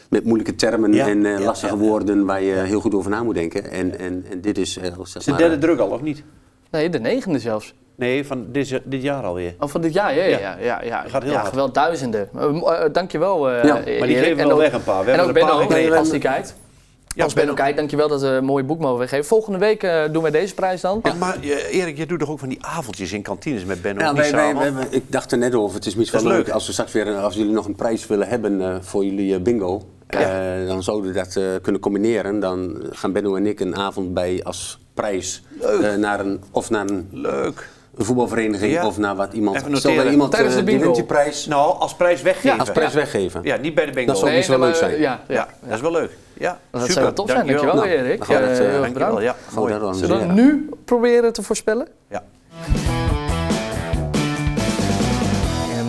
Met moeilijke termen Ja. en eh, Ja, lastige ja, ja. woorden waar je heel goed over na moet denken. En, en, en dit is, eh, zeg Is de maar, derde druk al, of niet? Nee, de negende zelfs. Nee, van dit, dit jaar alweer. Oh, van dit jaar, ja. ja, Ja. ja, ja, Gaat heel ja, hard. geweld duizenden. Uh, uh, dankjewel, uh, Ja, Maar die Erik. geven we wel weg een paar. We En hebben ook er Benno, als hij kijkt. Ja, als Benno kijkt, dankjewel dat we een mooi boek mogen weggeven. Volgende week eh, doen wij deze prijs dan. En Maar eh, Erik, je doet toch ook van die avondjes in kantines met Benno? Ja, Niet wij, wij, samen? wij- wij- ik dacht er net over. Het is misschien wel leuk leuk. als we straks weer, als jullie nog een prijs willen hebben eh, voor jullie eh, bingo. Ja. eh, dan zouden we dat eh, kunnen combineren. Dan gaan Benno en ik een avond bij als prijs Leuk. eh, naar een, of naar een, Leuk. een voetbalvereniging Ja. of naar wat iemand. Stel dat iemand Tijdens de die bingo. wint die prijs Nou, als prijs weggeven. als prijs weggeven. Ja, niet bij de bingo. Dat zou Nee, wel leuk zijn. Ja, ja. Ja, dat is wel leuk. Ja, Dat super. zou wel tof zijn, dankjewel, Nou, Erik. dan gaan we Eh, dat, heel erg Dankjewel, ja. Zullen we nu proberen te voorspellen? Ja.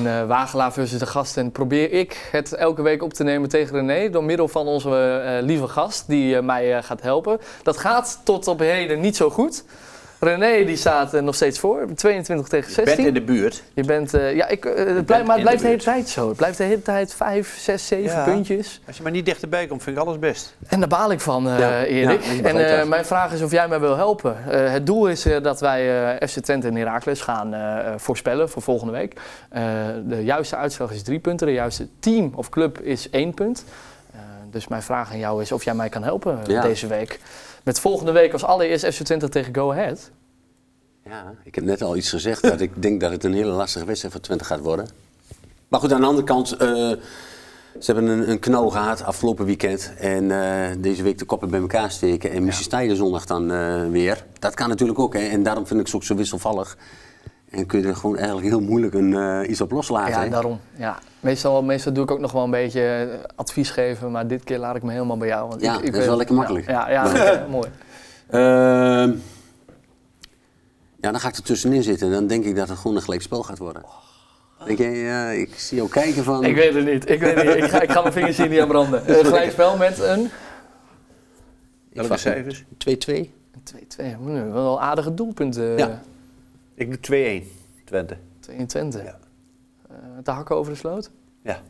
Eh Wagelaar versus de gast. En probeer ik het elke week op te nemen tegen René. Door middel van onze eh, lieve gast die eh, mij gaat helpen. Dat gaat tot op heden niet zo goed. René die staat eh, nog steeds voor. 22 tegen Je 16. bent in de buurt. Je bent, eh, ja, ik, eh, het blijft, maar het blijft de hele tijd zo. Het blijft de hele tijd 5, 6, 7 Ja. puntjes. Als je maar niet dichterbij komt, vind ik alles best. En daar baal ik van, eh, Ja, Erik. ja, en eh, mijn vraag is of jij mij wil helpen. Eh, het doel is eh, dat wij eh, FC Twente en Heracles gaan voorspellen voor volgende week. Eh, de juiste uitslag is drie punten. De juiste team of club is één punt. Eh, dus mijn vraag aan jou is of jij mij kan helpen Ja. deze week. Met volgende week als allereerst FC Twente tegen Go Ahead. Ja, ik heb net al iets gezegd dat ik denk dat het een hele lastige wedstrijd voor Twente gaat worden. Maar goed, aan de andere kant, eh, Ze hebben een, een knal gehad afgelopen weekend. En eh, deze week de koppen bij elkaar steken. En misschien sta je zondag dan eh, weer. Dat kan natuurlijk ook. Hè. En daarom vind ik ze ook zo wisselvallig. En kun je er gewoon eigenlijk heel moeilijk een, eh, iets op loslaten. Ja, hè. daarom. Ja. Meestal, meestal doe ik ook nog wel een beetje eh, advies geven, maar dit keer laat ik me helemaal bij jou. Want Ja, ik, ik dat is wel lekker makkelijk. Ja, ja, ja, mooi. Ehm, ja, dan ga ik er tussenin zitten. Dan denk ik dat het gewoon een gelijk spel gaat worden. Denk je, ja, ik zie jou kijken van... Ik weet het niet. Ik weet het niet. Ik ga, ik ga mijn vingers hier niet aan branden. Uh, gelijkspel met een Ik Welke cijfers? 2-2. 2-2. Oeh, Wel aardige doelpunten. Ja. Ik doe 2-1, Twente. 22. Ja. Eh, te hakken over de sloot? Ja.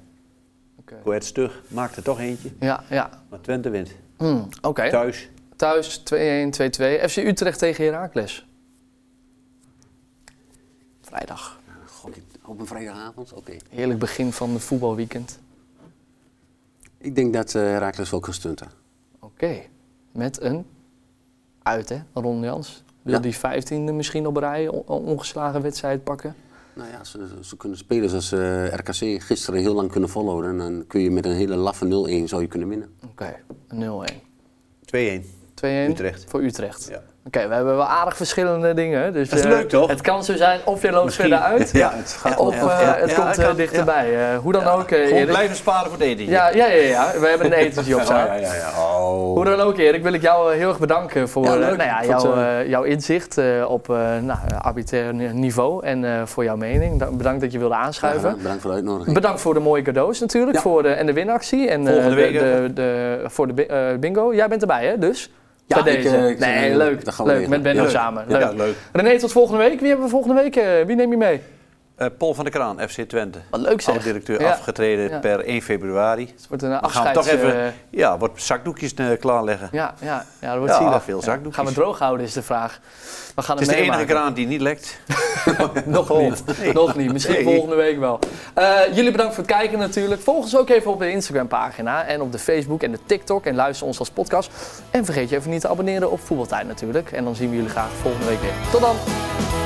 Oké. Go Ahead stug, maakt er toch eentje. Ja, ja. Maar Twente wint. Hmm, Oké. Thuis. Thuis 2-1, 2-2. FC Utrecht tegen Heracles. Vrijdag. Op een vrijdagavond? Oké. Heerlijk begin van het voetbalweekend. Ik denk dat Herakles wel kan stunten. Oké. Met een uit, hè? Ron Jans. Wil Ja. die 15e misschien op rij on- ongeslagen wedstrijd pakken? Nou ja, ze, ze kunnen spelen zoals eh, RKC gisteren heel lang kunnen volhouden. En dan kun je met een hele laffe 0-1 zou je kunnen winnen. Oké, een 0-1. 2-1. 2-1 Utrecht. voor Utrecht. Ja. Oké, we hebben wel aardig verschillende dingen. hè. Dus, Dat is eh, leuk, toch? Het kan zo zijn of je loopt Misschien. verder uit. Ja, het gaat Of eh, het ja, komt eh, kan, dichterbij. Eh, hoe dan ook, eh, Gewoon Erik. blijven sparen voor het eten. Ja, ja, ja, ja, we hebben een etentje op Oh, staan. ja, ja, ja. Oh. Hoe dan ook, Erik, wil ik jou eh, heel erg bedanken voor eh, nou ja, jouw, jouw inzicht eh, op eh nou, arbitrair niveau en eh, voor jouw mening. Da- Bedankt dat je wilde aanschuiven. Ja, bedankt voor de uitnodiging. Bedankt voor de mooie cadeaus natuurlijk Ja. voor de, en de winactie. En, eh, Volgende de, week, de, de, voor de bi- eh, bingo. Jij bent erbij, hè? Dus? Ja, bij ik, deze. eh, ik- nee, leuk. leuk. Met Benno samen. Ja, Leuk. leuk. René, tot volgende week. Wie hebben we volgende week? eh, wie neem je mee? Eh, Paul van der Kraan, FC Twente. Wat leuk zeg. Oud-directeur Ja. afgetreden Ja. per 1 februari. Het wordt een We gaan afscheids... toch even eh, ja, wat zakdoekjes eh, klaarleggen. ja, ja, ja, dat wordt Ja, zielig. veel zakdoekjes. Gaan we droog houden is de vraag. We gaan Het is de enige kraan die niet lekt. Nog niet. Nog niet. Misschien Nee. volgende week wel. Jullie bedankt voor het kijken natuurlijk. Volg ons ook even op de Instagram pagina en op de Facebook en de TikTok. En luister ons als podcast. En vergeet je even niet te abonneren op Voetbaltijd natuurlijk. En dan zien we jullie graag volgende week weer. Tot dan!